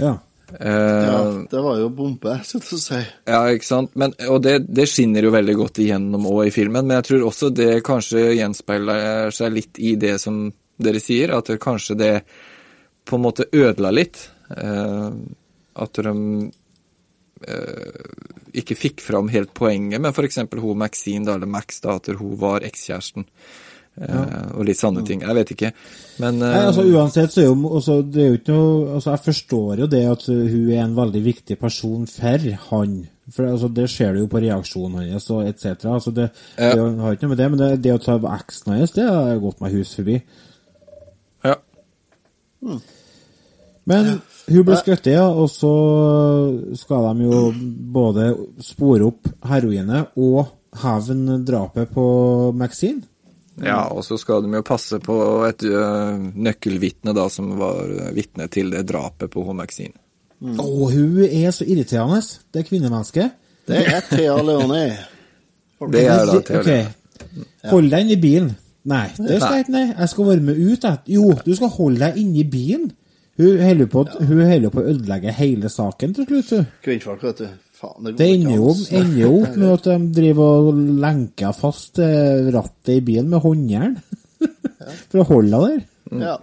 Ja. Eh, Ja, det var jo bombe, [LAUGHS] skal jeg si. ja, ikke sant. Men, og det, det skinner jo veldig godt igjennom òg i filmen, men jeg tror også det kanskje gjenspeiler seg litt i det som dere sier, at det, kanskje det på en måte ødela litt. Eh, at de eh, ikke fikk fram helt poenget med f.eks. hun Maxine, da, eller Max, da, at hun var ekskjæresten. Eh, og litt sånne ting. Jeg vet ikke. Men eh, Nei, altså Uansett så er jo altså, det er jo ikke noe altså, Jeg forstår jo det at hun er en veldig viktig person for han. For altså, Det ser du jo på reaksjonen hans og etc. Altså, det, det er har ikke noe med det, men det, det å ta eksen hans, det har gått meg hus forbi. Ja. Men hun ble skutt ja, og så skal de jo både spore opp heroinet og hevne drapet på Maxine. Ja, og så skal de jo passe på et nøkkelvitne da, som var vitne til det drapet på Maxine. Maxine. Å, hun er så irriterende, det kvinnemennesket. Det er Thea Leoni. Det er da Thea Ok. Leone. Hold deg inni bilen. Nei, det skal jeg ikke. Nei. Jeg skal være med ut. Jeg. Jo, du skal holde deg inni bilen. Hun holder på, å ødelegge hele saken til slutt. hun. Kvinnfolk, vet du. Faen, det Det ender jo, opp med at de [LAUGHS] driver og lenker fast eh, rattet i bilen med håndjern. [LAUGHS] For å holde henne der. Ja.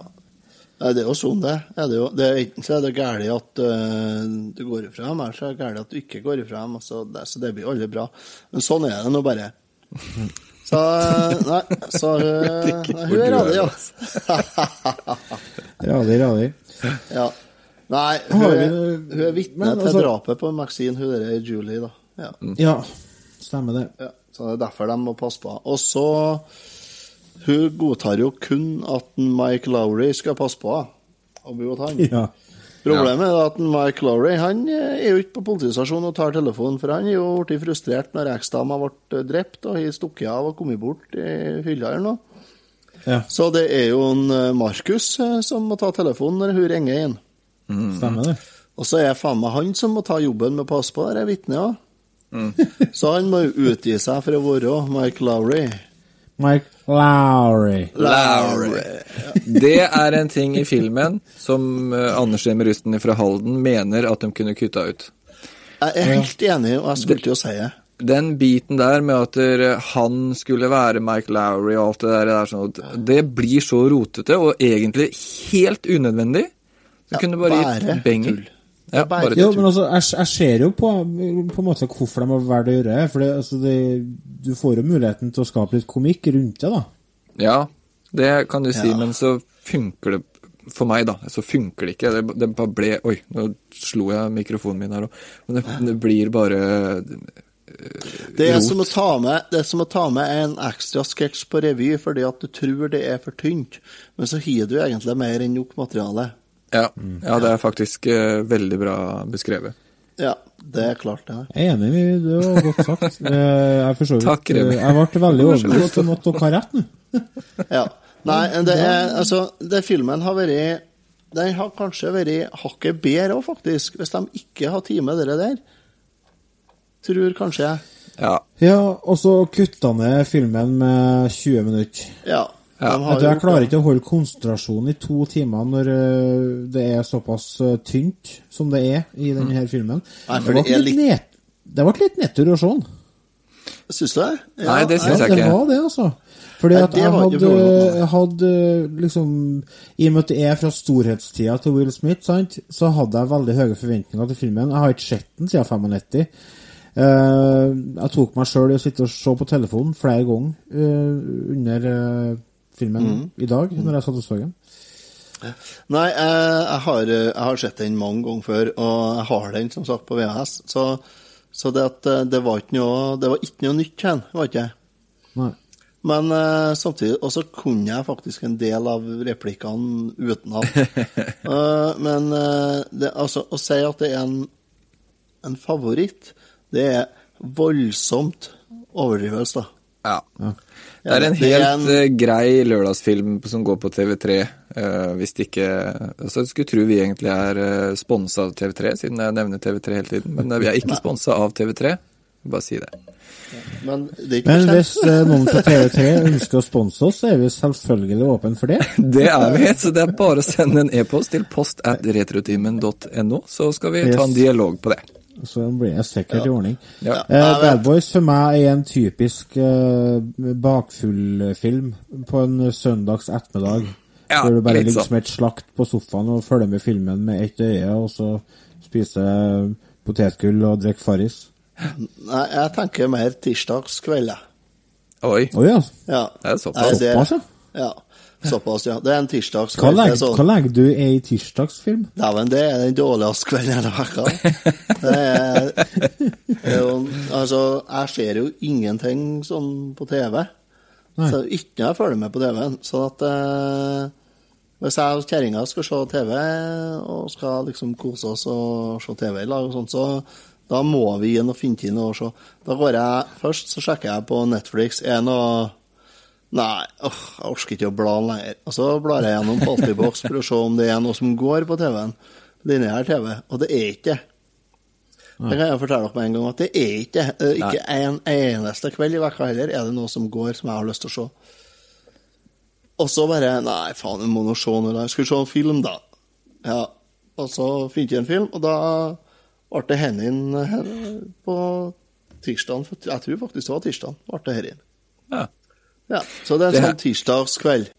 Nei, det er jo sånn det er. Det jo, det er enten så er det galt at uh, du går ifra dem, eller så er det galt at du ikke går ifra dem. Altså, det, så det blir aldri bra. Men sånn er det nå bare. [LAUGHS] Så øh, Nei, så hvor hun er radig, ja. Radig, radig. Ja. Nei, hun er, hun er vitne til altså- drapet på Maxine, hun der Julie, da. Ja. Ja, stemmer det. Ja, så det er derfor de må passe på. Og så Hun godtar jo kun at Mike Lowry skal passe på henne. Og bo hos han. Ja. Problemet er at Mike Lowry han er jo ikke på politistasjonen og tar telefonen, for han er jo blitt frustrert når eksdama ble drept og har stukket av og kommet bort i hylla eller noe. Ja. Så det er jo en eh, Markus eh, som må ta telefonen når hun ringer inn. Stemmer det. Og så er faen meg han som må ta jobben med å passe på det vitnet òg. [LAUGHS] Så han må jo utgi seg for å være Mike Lowry. Mike Lowry. Lowry. Det er en ting i filmen som uh, Anders Remi Rusten fra Halden mener at de kunne kutta ut. Jeg er helt enig, og jeg skulle til å si det. Den biten der med at han skulle være Mike Lowry og alt det der, det, sånn, det blir så rotete og egentlig helt unødvendig. Du Ja, kunne bare bare gitt bengel. tull. Ja, bare bare Jo, men altså, jeg, jeg ser jo på, på en måte hvorfor de har valgt å gjøre det. For det, altså, det, du får jo muligheten til å skape litt komikk rundt det, da. Ja, det kan du si, Ja. men så funker det for meg, da. Så funker det ikke. Det, det bare ble Oi, nå slo jeg mikrofonen min her òg. Men det, det blir bare Det er, Rot. som å ta med, det er som å ta med en ekstra sketsj på revy fordi at du tror det er for tynt, men så har du egentlig mer enn nok materiale. Ja, ja det er faktisk uh, veldig bra beskrevet. Ja, det er klart det. Jeg er enig, det var godt sagt. [LAUGHS] Eh, Jeg, forstår vidt, Takk, Remi. eh, jeg ble veldig overbevist om at dere har rett nå. [LAUGHS] Ja. Nei, det er altså det Filmen har vært Den har kanskje vært hakket bedre òg, faktisk, hvis de ikke har tatt med det der. Tror kanskje jeg. Ja. Ja, og så kutta ned filmen med 20 minutter. Ja. Ja, Jeg, jeg klarer ikke å holde konsentrasjonen i to timer når eh, det er såpass eh, tynt som det er i denne her filmen. Nei, for ble det er litt litt- ned- Det ble litt nedtur å se den. Syns du det? Nei, det Ja, syns jeg det ikke. var det, altså. Fordi Nei, at det jeg hadde, jeg hadde liksom I og med at det er fra storhetstida til Will Smith, sant, så hadde jeg veldig høye forventninger til filmen. Jeg har ikke sett den siden 95. Eh, jeg tok meg sjøl i å sitte og se på telefonen flere ganger eh, under eh, filmen Mm. i dag, når jeg satt og så den. Nei, jeg, har, jeg har sett den mange ganger før, og jeg har den som sagt på VHS. Så, så det, at det var ikke noe, det var ikke noe nytt her, var ikke? Nei. Men uh, samtidig Og så kunne jeg faktisk en del av replikkene utenat. uh, [LAUGHS] men uh, det, altså, å si at det er en, en favoritt, det er voldsomt overdrivelse, da. Ja. Det er en helt er en- eh, grei lørdagsfilm som går på TV3. uh, hvis det ikke Så Jeg skulle tro vi egentlig er uh, sponsa av TV3, siden jeg nevner TV3 hele tiden. Men eh, vi er ikke [LAUGHS] sponsa av TV3. Bare si det. Men det Men hvis eh, noen fra TV3 ønsker å sponse oss, så er vi selvfølgelig åpne for det. [LAUGHS] Det er vi, så det er bare å sende en e-post til post at retrotimen.no, så skal vi ta en dialog på det. Så blir jeg sikkert i ordning. Ja. Eh. Bad Boys for meg er en typisk eh, bakfullfilm på en søndags ettermiddag. Ja, hvor du bare ligger sånn. som et slakt på sofaen og følger med filmen med ett øye, og så spiser potetgull og drikker Farris. Nei, jeg tenker mer tirsdagskveld, jeg. Oi. Oi, ja. Ja. Det er det- Såpass, ja. Såpass, ja. Det er en tirsdagskveld. Hva legger, sånn- hva legger du i tirsdagsfilm? Dæven, det er den dårligste kvelden jeg har Det er, det er jo Altså, jeg ser jo ingenting sånn på TV. Nei. Så ikke når jeg følger med på TV-en. Så at eh, hvis jeg og kjerringa skal se TV, og skal liksom kose oss og se TV i lag og sånt, så da må vi inn og finne noe å se. Da går jeg først, så sjekker jeg på Netflix. Er det noe Nei, åh, jeg orker ikke å bla lenger. Og så blar jeg gjennom Paltibox for å se om det er noe som går på TV-en. Lineær TV. Og det er ikke det. Det kan jeg fortelle dere med en gang, at det er ikke det. Eh, Ikke en eneste kveld i vekka heller er det noe som går som jeg har lyst til å se. Og så bare Nei, faen, jeg må nå se noe. Skal vi se en film, da? Ja. Og så fant jeg en film, og da ble det Hennin her på tirsdagen. Jeg tror faktisk det var tirsdagen. ble det her inn. Ja. Ja, så det er en Det- sånn tirsdagskveld.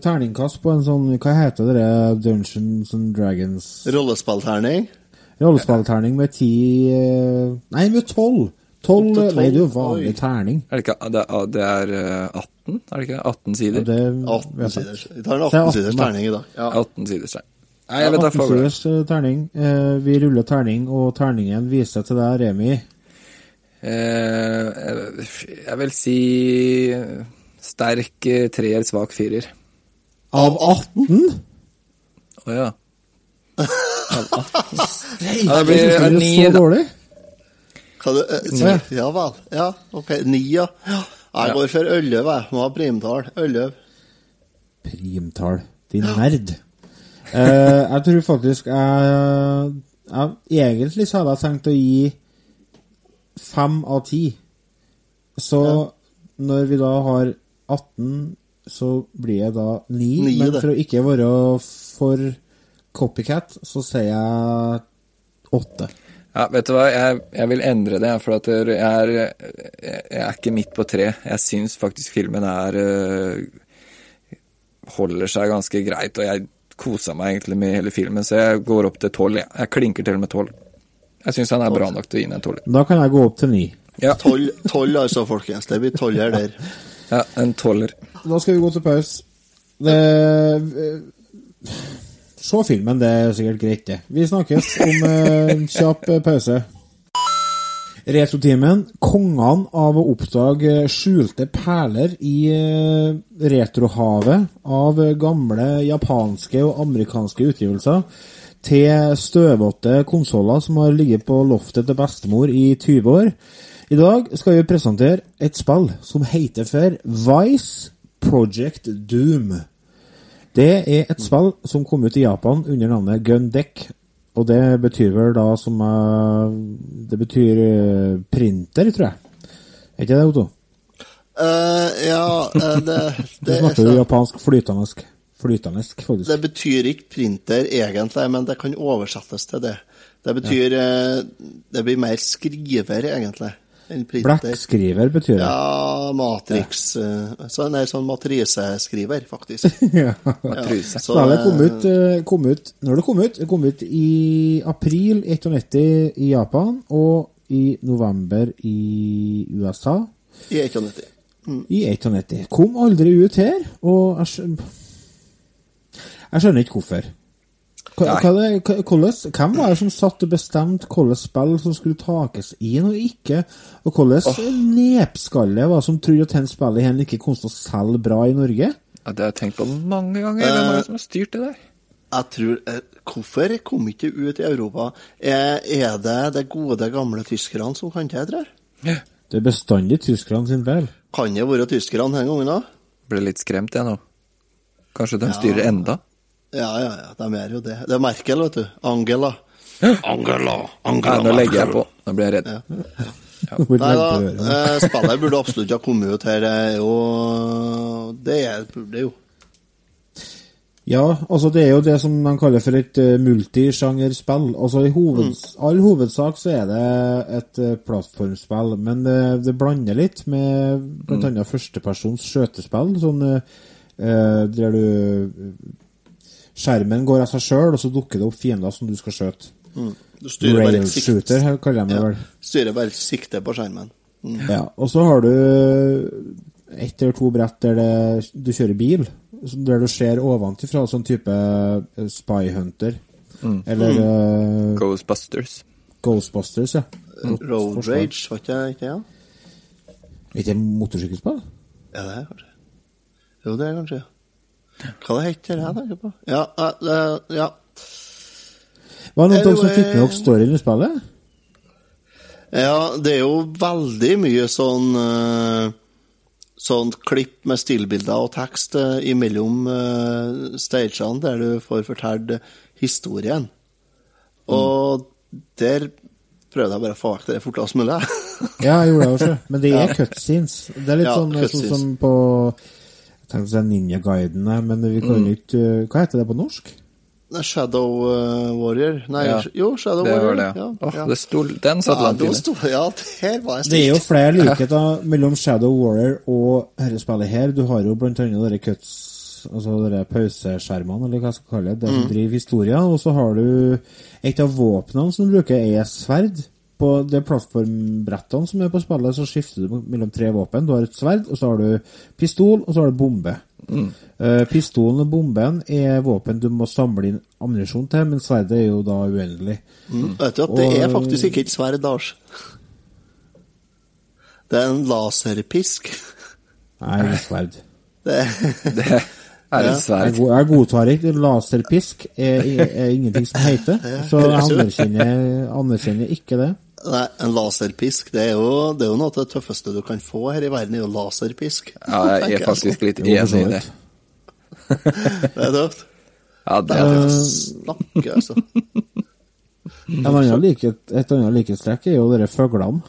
Terningkast på en sånn Hva heter det? Dungeons and Dragons Rollespillterning. Rollespillterning med ti eh, Nei, med tolv! Tolv Nei, det er jo vanlig oi. terning. Er det ikke det er, det er eh, 18? Er det ikke det? 18 Ja, sider? det 18 sider. Vi tar en Det er 18 siders 18 terning i dag. Ja. 18 siders, nei. Nei, jeg vet da 18 faen. siders eh, terning. Eh, vi ruller terning, og terningen viser til deg, Remi. Eh, jeg- vil si sterk eh, treer, svak firer. Av 18? Å ja. [LAUGHS] Nei, Ja, det blir ni, så da. Hva du, eh, ja vel. Ja, OK. Ni, ja. Jeg går for 11, jeg. Må ha primtall. 11. Primtall. Din nerd. Eh, jeg tror faktisk jeg, jeg Egentlig så hadde jeg tenkt å gi fem av ti. Så når vi da har 18, så blir jeg da 9. Ni, men for å ikke være for copycat, så sier jeg 8. Ja, vet du hva, jeg, jeg vil endre det, for at jeg er, jeg er ikke midt på tre. Jeg syns faktisk filmen er øh, holder seg ganske greit, og jeg kosa meg egentlig med hele filmen, så jeg går opp til tolv. Jeg. jeg klinker til med tolv. Jeg syns han er bra nok til å gi en tolver. Da kan jeg gå opp til ni. Ja, 12, 12 altså, folkens. Det blir tolver der. ja, en tolver. Da skal vi gå til pause. Det Se filmen, det er sikkert greit, det. Vi snakkes om eh, en kjapp eh, pause. Retrotimen. Kongene av å oppdage skjulte perler i eh, retrohavet av gamle japanske og amerikanske utgivelser til støvete konsoller som har ligget på loftet til bestemor i 20 år. I dag skal vi presentere et spill som heter for Vice Project Doom. Det er et spill som kom ut i Japan under navnet Gun Deck. Og det betyr vel da som eh, Det betyr eh, printer, tror jeg. Er ikke det, Otto? Uh, ja, uh, det, [LAUGHS] Du det, snakker jo japansk flytende. Flytende, faktisk. det betyr ikke printer egentlig, men det kan oversettes til det. Det betyr ja. Det blir mer skriver, egentlig, enn printer. Blekkskriver betyr det. Ja, Matrix ja. så, Nei, sånn matriseskriver, faktisk. [LAUGHS] Ja. Matrise. så, Spillet kom eh, ut, eh, kom ut Når det kom ut? Det kom ut i april 1991 i Japan og i november i USA. I 91. I 1991. Kom aldri ut her, og jeg skjønner, jeg skjønner ikke hvorfor. Hva, hva hvordan, hvem var det som satt og bestemte hvilke spill som skulle takes inn og ikke? Og hvilken nepskalle var det som trodde at dette spillet her ikke kom til å selge bra i Norge? Ja, det har jeg tenkt på mange ganger. Hvem er det som har styrt det der? Jeg tror eh, Hvorfor kom ikke det ut i Europa? Er, er det de gode, gamle tyskerne som kan det, tror jeg? Det er bestandig tyskerne sin feil. Kan det være tyskerne denne gangen òg? Ble litt skremt, jeg nå. Kanskje de Ja. styrer enda? Ja, ja, ja, de er jo det. Det er Merkel, vet du. Angela. Angela, Nei, Angela nå legger jeg på. Nå blir jeg redd. Hvor Nei da, eh, spillet burde absolutt ikke ha kommet ut her. Det er jo Det er burde jo. Ja, altså det er jo det som de kaller for et uh, multisjangerspill. Altså i hoveds all hovedsak så er det et eh, plattformspill, men det, det blander litt med blant annet førstepersons skjøtespill, sånn eh, eh, der du Skjermen går av seg sjøl, og så dukker det opp fiender som du skal skjøte. Du styrer bare Rail et sikt- shooter kaller de det Ja, styrer bare sikte på skjermen. Ja, og så har du ett eller to brett der det, du kjører bil, der du ser ovenfra, sånn type eh, Spy Hunter. Mm. Eller eh, Ghostbusters. Ghostbusters, ja. Road. Rage, var ikke det? Ja? Er ikke det motorsykkelspill? ja, det er kanskje. Jo, det er kanskje. Hva det heter det her, da? Ja, eh, ja. Var det noen av dere som fikk med dere storyen i spillet? Ja, det er jo veldig mye sånn eh, Sånn klipp med stillbilder og tekst eh, imellom uh, stagene, der du får fortalt historien. Og der prøvde jeg bare å få vekk det fortest mulig. [LAUGHS] Ja, jeg gjorde det også. Men det er Ja. cutscenes. Det er litt Ja, sånn, sånn som på tenkte å si Ninja Guiden, her, men vi kan Mm. jo ikke uh, Hva heter det på norsk? Shadow eh, Warrior Nei, Ja, jo, Shadow Det Warrior. det, ja. Åh, det sto, den satt ja, langt inne. sto, ja, der var jeg Det er jo flere likheter mellom Shadow Warrior og dette spillet her. Du har jo blant annet dere cuts Altså dere pauseskjermene, eller hva jeg skal kalle det, det som Mm. driver historien. Og så har du et av våpnene som du bruker, er sverd. På de plattformbrettene som er på spillet, så skifter du mellom tre våpen. Du har et sverd, og så har du pistol, og så har du bombe. Mm. Uh, pistolen og bomben er våpen du må samle inn ammunisjon til, men sverdet er jo da uendelig. Mm. Vet du at det er faktisk ikke et sverd, Lars. Det er en laserpisk. Nei, det er sverd. [LAUGHS] Det, Det er Ja. et sverd. Jeg, jeg godtar ikke laserpisk, er, er, er ingenting som heter. Så jeg [LAUGHS] anerkjenner, anerkjenner ikke det. Nei, en laserpisk, det er, jo, det er jo noe av det tøffeste du kan få her i verden, er jo laserpisk. Ja, jeg er [LAUGHS] faktisk litt [LAUGHS] enig i det. [LAUGHS] Det er tøft. Ja, det er tøft. snakke, altså. Et annet likhetstrekk er jo dere fuglene.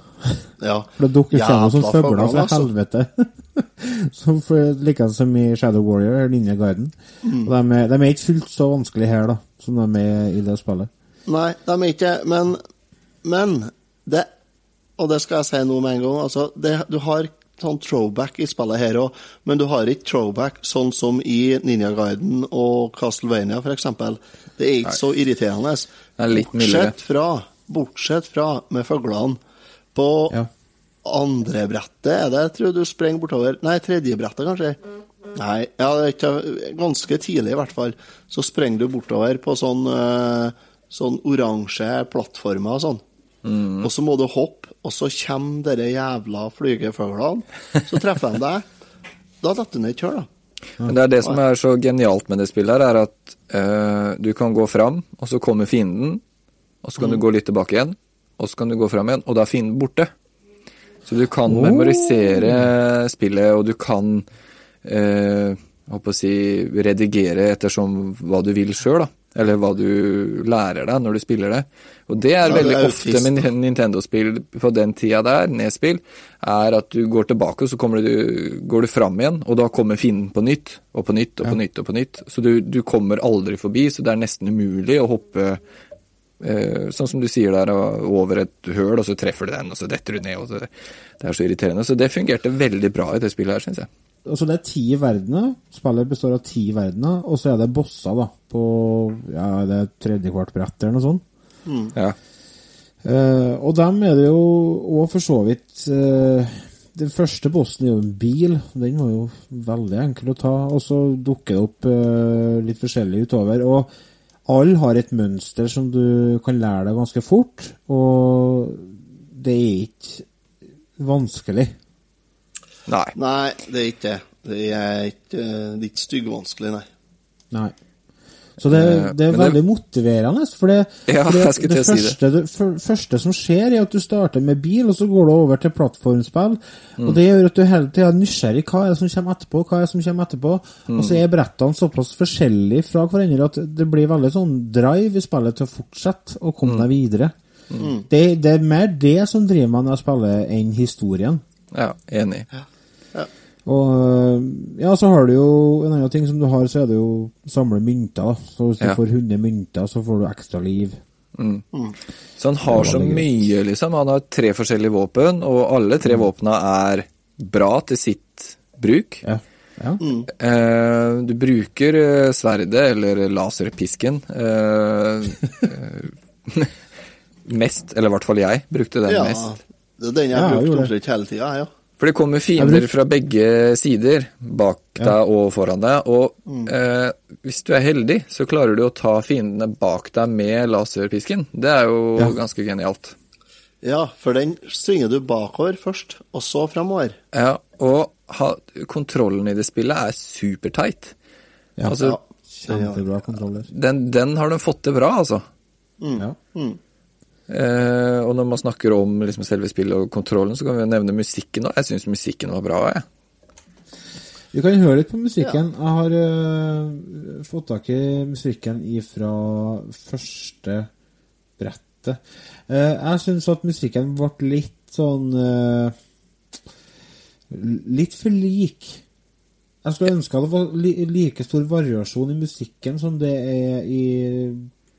Ja. For det dukker Jævla noen sånne fugler fra altså. helvete. som Likeens som i Shadow Warrior eller Ninja Garden. Mm. Og de er, de er ikke fullt så vanskelig her, da, som de er i det spillet. Nei, de er ikke Men, men det Og det skal jeg si nå med en gang. Altså, det, du har sånn throwback i spillet her òg, men du har ikke throwback sånn som i Ninja Guiden og Castlevania, f.eks. Det er ikke så irriterende. Er. Bortsett fra, bortsett fra med fuglene. På Ja. andre brettet er det, jeg tror du sprenger bortover Nei, tredje brettet, kanskje. Nei, ja, det ikke, ganske tidlig i hvert fall. Så sprenger du bortover på sånn, eh, sånn oransje plattformer og sånn. Og så må du hoppe, og så kommer dere jævla flygefuglene. Så treffer de deg. Da detter du ned et hull, da. Men det er det som er så genialt med det spillet her, er at uh, du kan gå fram, og så kommer fienden, og så kan du gå litt tilbake igjen, og så kan du gå fram igjen, og da er fienden borte. Så du kan memorisere spillet, og du kan uh, jeg håper å si, redigere ettersom hva du vil sjøl, da. Eller hva du lærer deg når du spiller det. Og det er Ja, veldig det er ofte med Nintendo-spill på den tida der, nedspill, er at du går tilbake, og så du, går du fram igjen, og da kommer fienden på nytt, og på nytt, og på nytt, og på nytt. Så du, du kommer aldri forbi, så det er nesten umulig å hoppe sånn som du sier der, over et høl, og så treffer du den, og så detter du ned, og så, det er så irriterende. Så det fungerte veldig bra i det spillet her, syns jeg. Altså Det er ti verdener. Spillet består av ti verdener, og så er det bosser da på ja, det er tredjekvart brett eller noe sånt. Ja. Eh, og dem er det jo òg for så vidt eh, Den første bossen er jo en bil. Den var jo veldig enkel å ta. Og så dukker det opp eh, litt forskjellig utover. Og alle har et mønster som du kan lære deg ganske fort. Og det er ikke vanskelig. Nei. Nei, det er ikke det. Det er ikke, det er ikke styggvanskelig, nei. Nei. Så det, Eh, det er veldig det- motiverende. For det, [LAUGHS] Ja, for det, det, til si det. første, første som skjer, er at du starter med bil, og så går du over til plattformspill. Mm. Og det gjør at du hele tida er nysgjerrig. Hva er det som kommer etterpå? Hva er det som kommer etterpå? Mm. Og så er brettene såpass forskjellige fra hverandre at det blir veldig sånn drive i spillet til å fortsette å komme Mm. deg videre. Det, det er mer det som driver meg når jeg spiller, enn historien. Ja, enig. Og øh, ja, så har du jo en annen ting som du har, så er det jo samle mynter. da. Så hvis du Ja. får 100 mynter, så får du ekstra liv. Så han har så mye, liksom. Han har tre forskjellige våpen, og alle tre våpna er bra til sitt bruk. Ja. ja. Eh, du bruker eh, sverdet, eller laserpisken, eh, [LAUGHS] eh, mest, eller i hvert fall jeg brukte den Ja, mest. Det er den jeg Ja, brukte omtrent hele tida, ja. For det kommer fiender fra begge sider, bak deg og foran deg. Og eh, hvis du er heldig, så klarer du å ta fiendene bak deg med laserpisken. Det er jo Ja. ganske genialt. Ja, for den svinger du bakover først, og så fremover. Ja, og ha, kontrollen i det spillet er superteit. Ja. Altså, Kjempebra kontroller. den, den har de fått til bra, altså. Ja. Eh, og når man snakker om liksom, selve spillet og kontrollen, så kan vi jo nevne musikken òg. Jeg syns musikken var bra, jeg. Vi kan høre litt på musikken. Jeg har uh, fått tak i musikken ifra første brettet. Uh, jeg syns at musikken ble litt sånn Litt for lik. Jeg skulle ønske at det var li like stor variasjon i musikken som det er i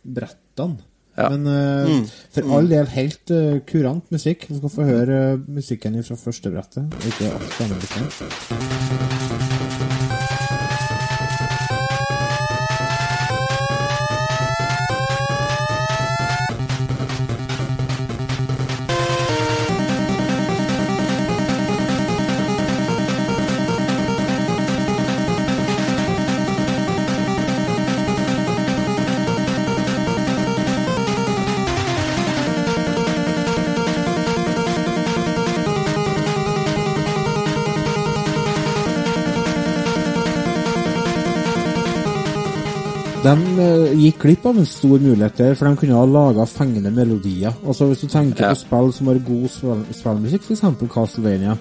brettene. Ja. Men øh, for all del helt uh, kurant musikk. Du skal få høre musikken fra første brettet, ikke alt det De eh, gikk glipp av en stor mulighet der, for de kunne ha laga fengende melodier. Altså Hvis du tenker Ja. på spill som har god spill- spillmusikk, f.eks. Castlevania,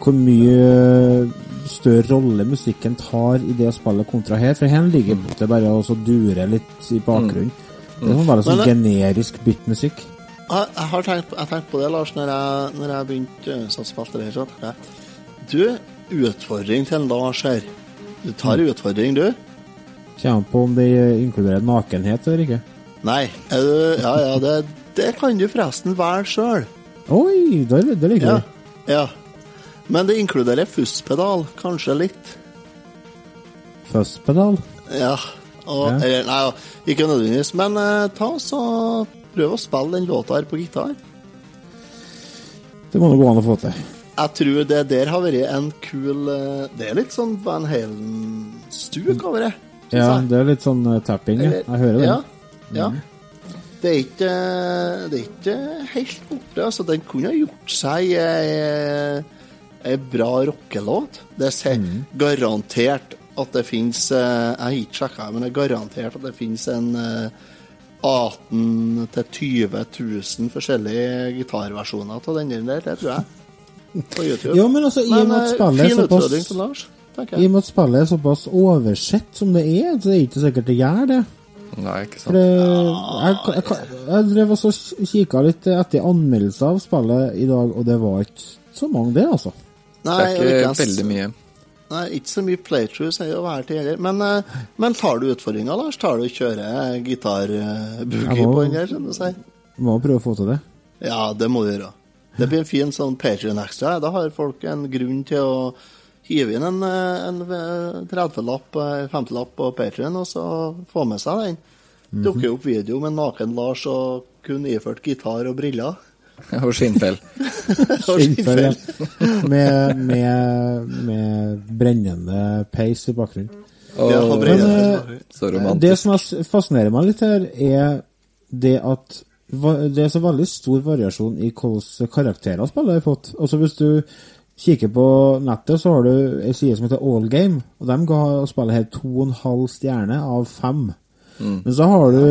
hvor mye større rolle musikken tar i det spillet kontra her. For her ligger det bare og dure durer litt i bakgrunnen. Det er sånn veldig sånn det- generisk byttmusikk. Jeg, jeg har tenkt, jeg tenkt, på det, Lars, når jeg, når jeg begynte å spille det her. Du, utfordring til Lars her. Du tar utfordring, du? Kommer på om det inkluderer nakenhet eller ikke. Nei. Du, ja, ja, det, det kan du forresten velge sjøl. Oi, det, det liker Ja, ja. Men det inkluderer fusspedal, kanskje litt. Fuzzpedal. Ja. Og, Ja. Eller, nei, ikke nødvendigvis, men eh, ta så prøv å spille den låta her på gitar. Det må det gå an å få til. Jeg tror det der har vært en kul eh, Det er litt sånn Van Halen-stuk over det. Ja, det er litt sånn eh, tapping. Eller- Jeg hører det. Ja, ja. Det er ikke Det er ikke helt borte. Altså, den kunne ha gjort seg ei, ei bra rockelåt. Det er garantert at det fins Jeg har ikke sjekka, men det er garantert at det fins en eh, 18 000-20 000 forskjellige gitarversjoner av den der, det tror jeg. På YouTube. Jo, men altså, i og med at eh, spillet er såpass- utfordring jeg. I og med at spillet er såpass oversett som det er, så er det ikke sikkert det gjør det. Nei, ikke sant. det, jeg, jeg, jeg drev også kikka litt etter anmeldelser av spillet i dag, og det var ikke så mange, det, altså. Nei, Det er ikke veldig mye. Nei, ikke så mye playthroughs er jo hver til heller. Men, eh, men tar du utfordringa, Lars? Tar du og kjører gitar-boogie på den der, som du sier? Må prøve å få til det. Ja, det må du gjøre. Det blir en fin sånn Patrion-ekstra. Da har folk en grunn til å hive inn en, eh, en eh, 30-lapp, eh, 50-lapp på Patrion, og så få med seg den. Mhm. Dukker opp video med naken Lars og kun iført gitar og briller. [LAUGHS] Og skinnfell. [LAUGHS] Og Skinnfell, ja. [LAUGHS] med, med, med brennende peis i bakgrunnen. Og Ja, og Men så romantisk. det som er- fascinerer meg litt her, er det at det er så veldig stor variasjon i hvilke karakterer spillet har fått. Altså Hvis du kikker på nettet, så har du ei side som heter Allgame, og de ga spillet her to og en halv stjerne av fem. Men så har du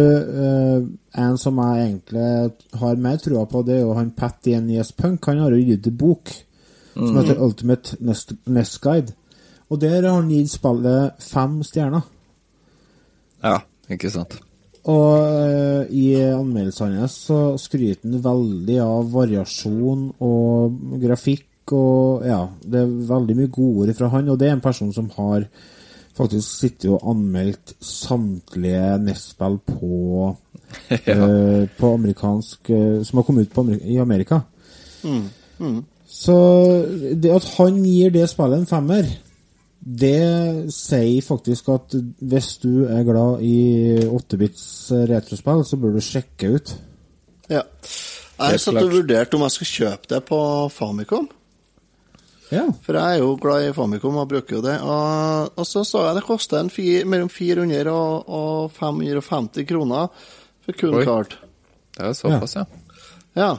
eh, en som jeg egentlig har mer trua på, det er jo han Patty N.E.S. Punk. Han har jo gitt en bok som heter Ultimate Nest, Nest Guide. Og der har han gitt spillet fem stjerner. Ja, ikke sant. Og eh, i anmeldelsene hans så skryter han veldig av variasjon og grafikk og ja, det er veldig mye godord fra han, og det er en person som har faktisk sittet og anmeldt samtlige Nestspill på, [LAUGHS] på, uh, på amerikansk uh, Som har kommet ut på Ameri i Amerika. Så det at han gir det spillet en femmer, det sier faktisk at hvis du er glad i 8-bits retrospill, så bør du sjekke ut. Ja. Jeg satt og vurderte om jeg skulle kjøpe det på Famicom. Ja. For jeg er jo glad i Famicom og bruker jo det. Og, og så sa jeg det kosta mellom 400 og, og 550 kroner for kun kart. Det er såpass, ja. Ja.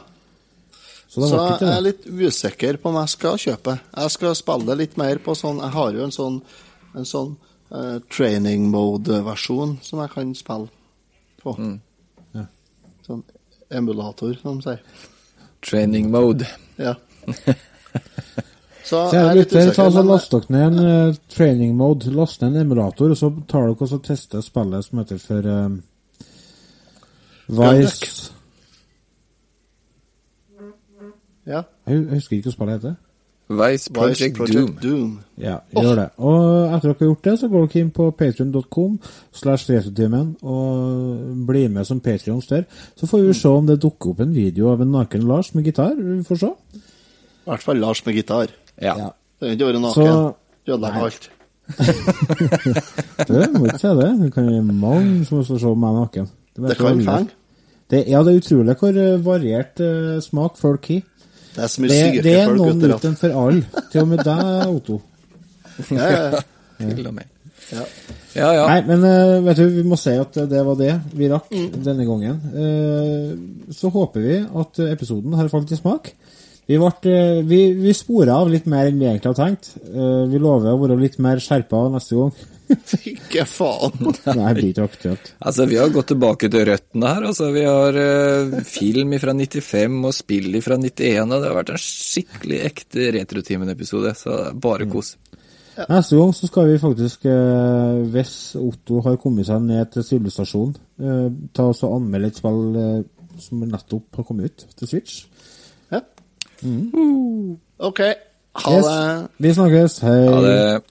Så Så jeg er litt usikker på om jeg skal kjøpe. Jeg skal spille litt mer på sånn Jeg har jo en sånn, en sånn uh, training mode-versjon som jeg kan spille på. Mm. Ja. Sånn emulator, som de sier. Training mode. Ja. [LAUGHS] Så Så jeg er litt lytter, ta usikker. så men- Last dere ned en uh, training mode, last ned en emulator, og så tar dere og tester spillet som heter for um, Vice Ja. Jeg jeg husker ikke hva spillet heter. Vice Project, Vice Project Doom. Doom. Ja, gjør det. Og etter dere har gjort det, så går dere inn på patreon.com slash retrotimen og blir med som patrions der. Så får vi se om det dukker opp en video av en naken Lars med gitar. Vi får se. I hvert fall Lars med gitar. Ja. Ja. Det er ikke være naken naken. Ødelegger alt. [LAUGHS] Du må ikke si det. Det kan være mange som også se meg naken. Det, Det kan fenge. Det, ja, det er utrolig hvor eh, variert uh, smak folk har. Det er så mye Det, det er folk noen utenfor uten for alle. Til og med deg, Otto. [LAUGHS] Ja, ja. Til og med. Ja. Ja, ja. Nei, men uh, vet du, vi må si at det var det vi rakk denne gangen. Uh, Så håper vi at episoden har falt i smak. Vi, ble, eh, vi, vi spora av litt mer enn vi egentlig har tenkt. Eh, Vi lover å være litt mer skjerpa neste gang. [LAUGHS] Ikke faen. [LAUGHS] Nei, blir ikke aktuelt. Altså, vi har gått tilbake til røttene her. Altså, vi har uh, film fra 95 og spill fra 91, og det har vært en skikkelig ekte Retrotimen-episode, så det bare kos. Neste gang så skal vi faktisk, uh, hvis Otto har kommet seg ned til sivilisasjonen, uh, ta oss og anmelde et spill som nettopp har kommet ut til Switch. Ja. OK. Ha Yes. det. Vi snakkes. Hei. Ha det.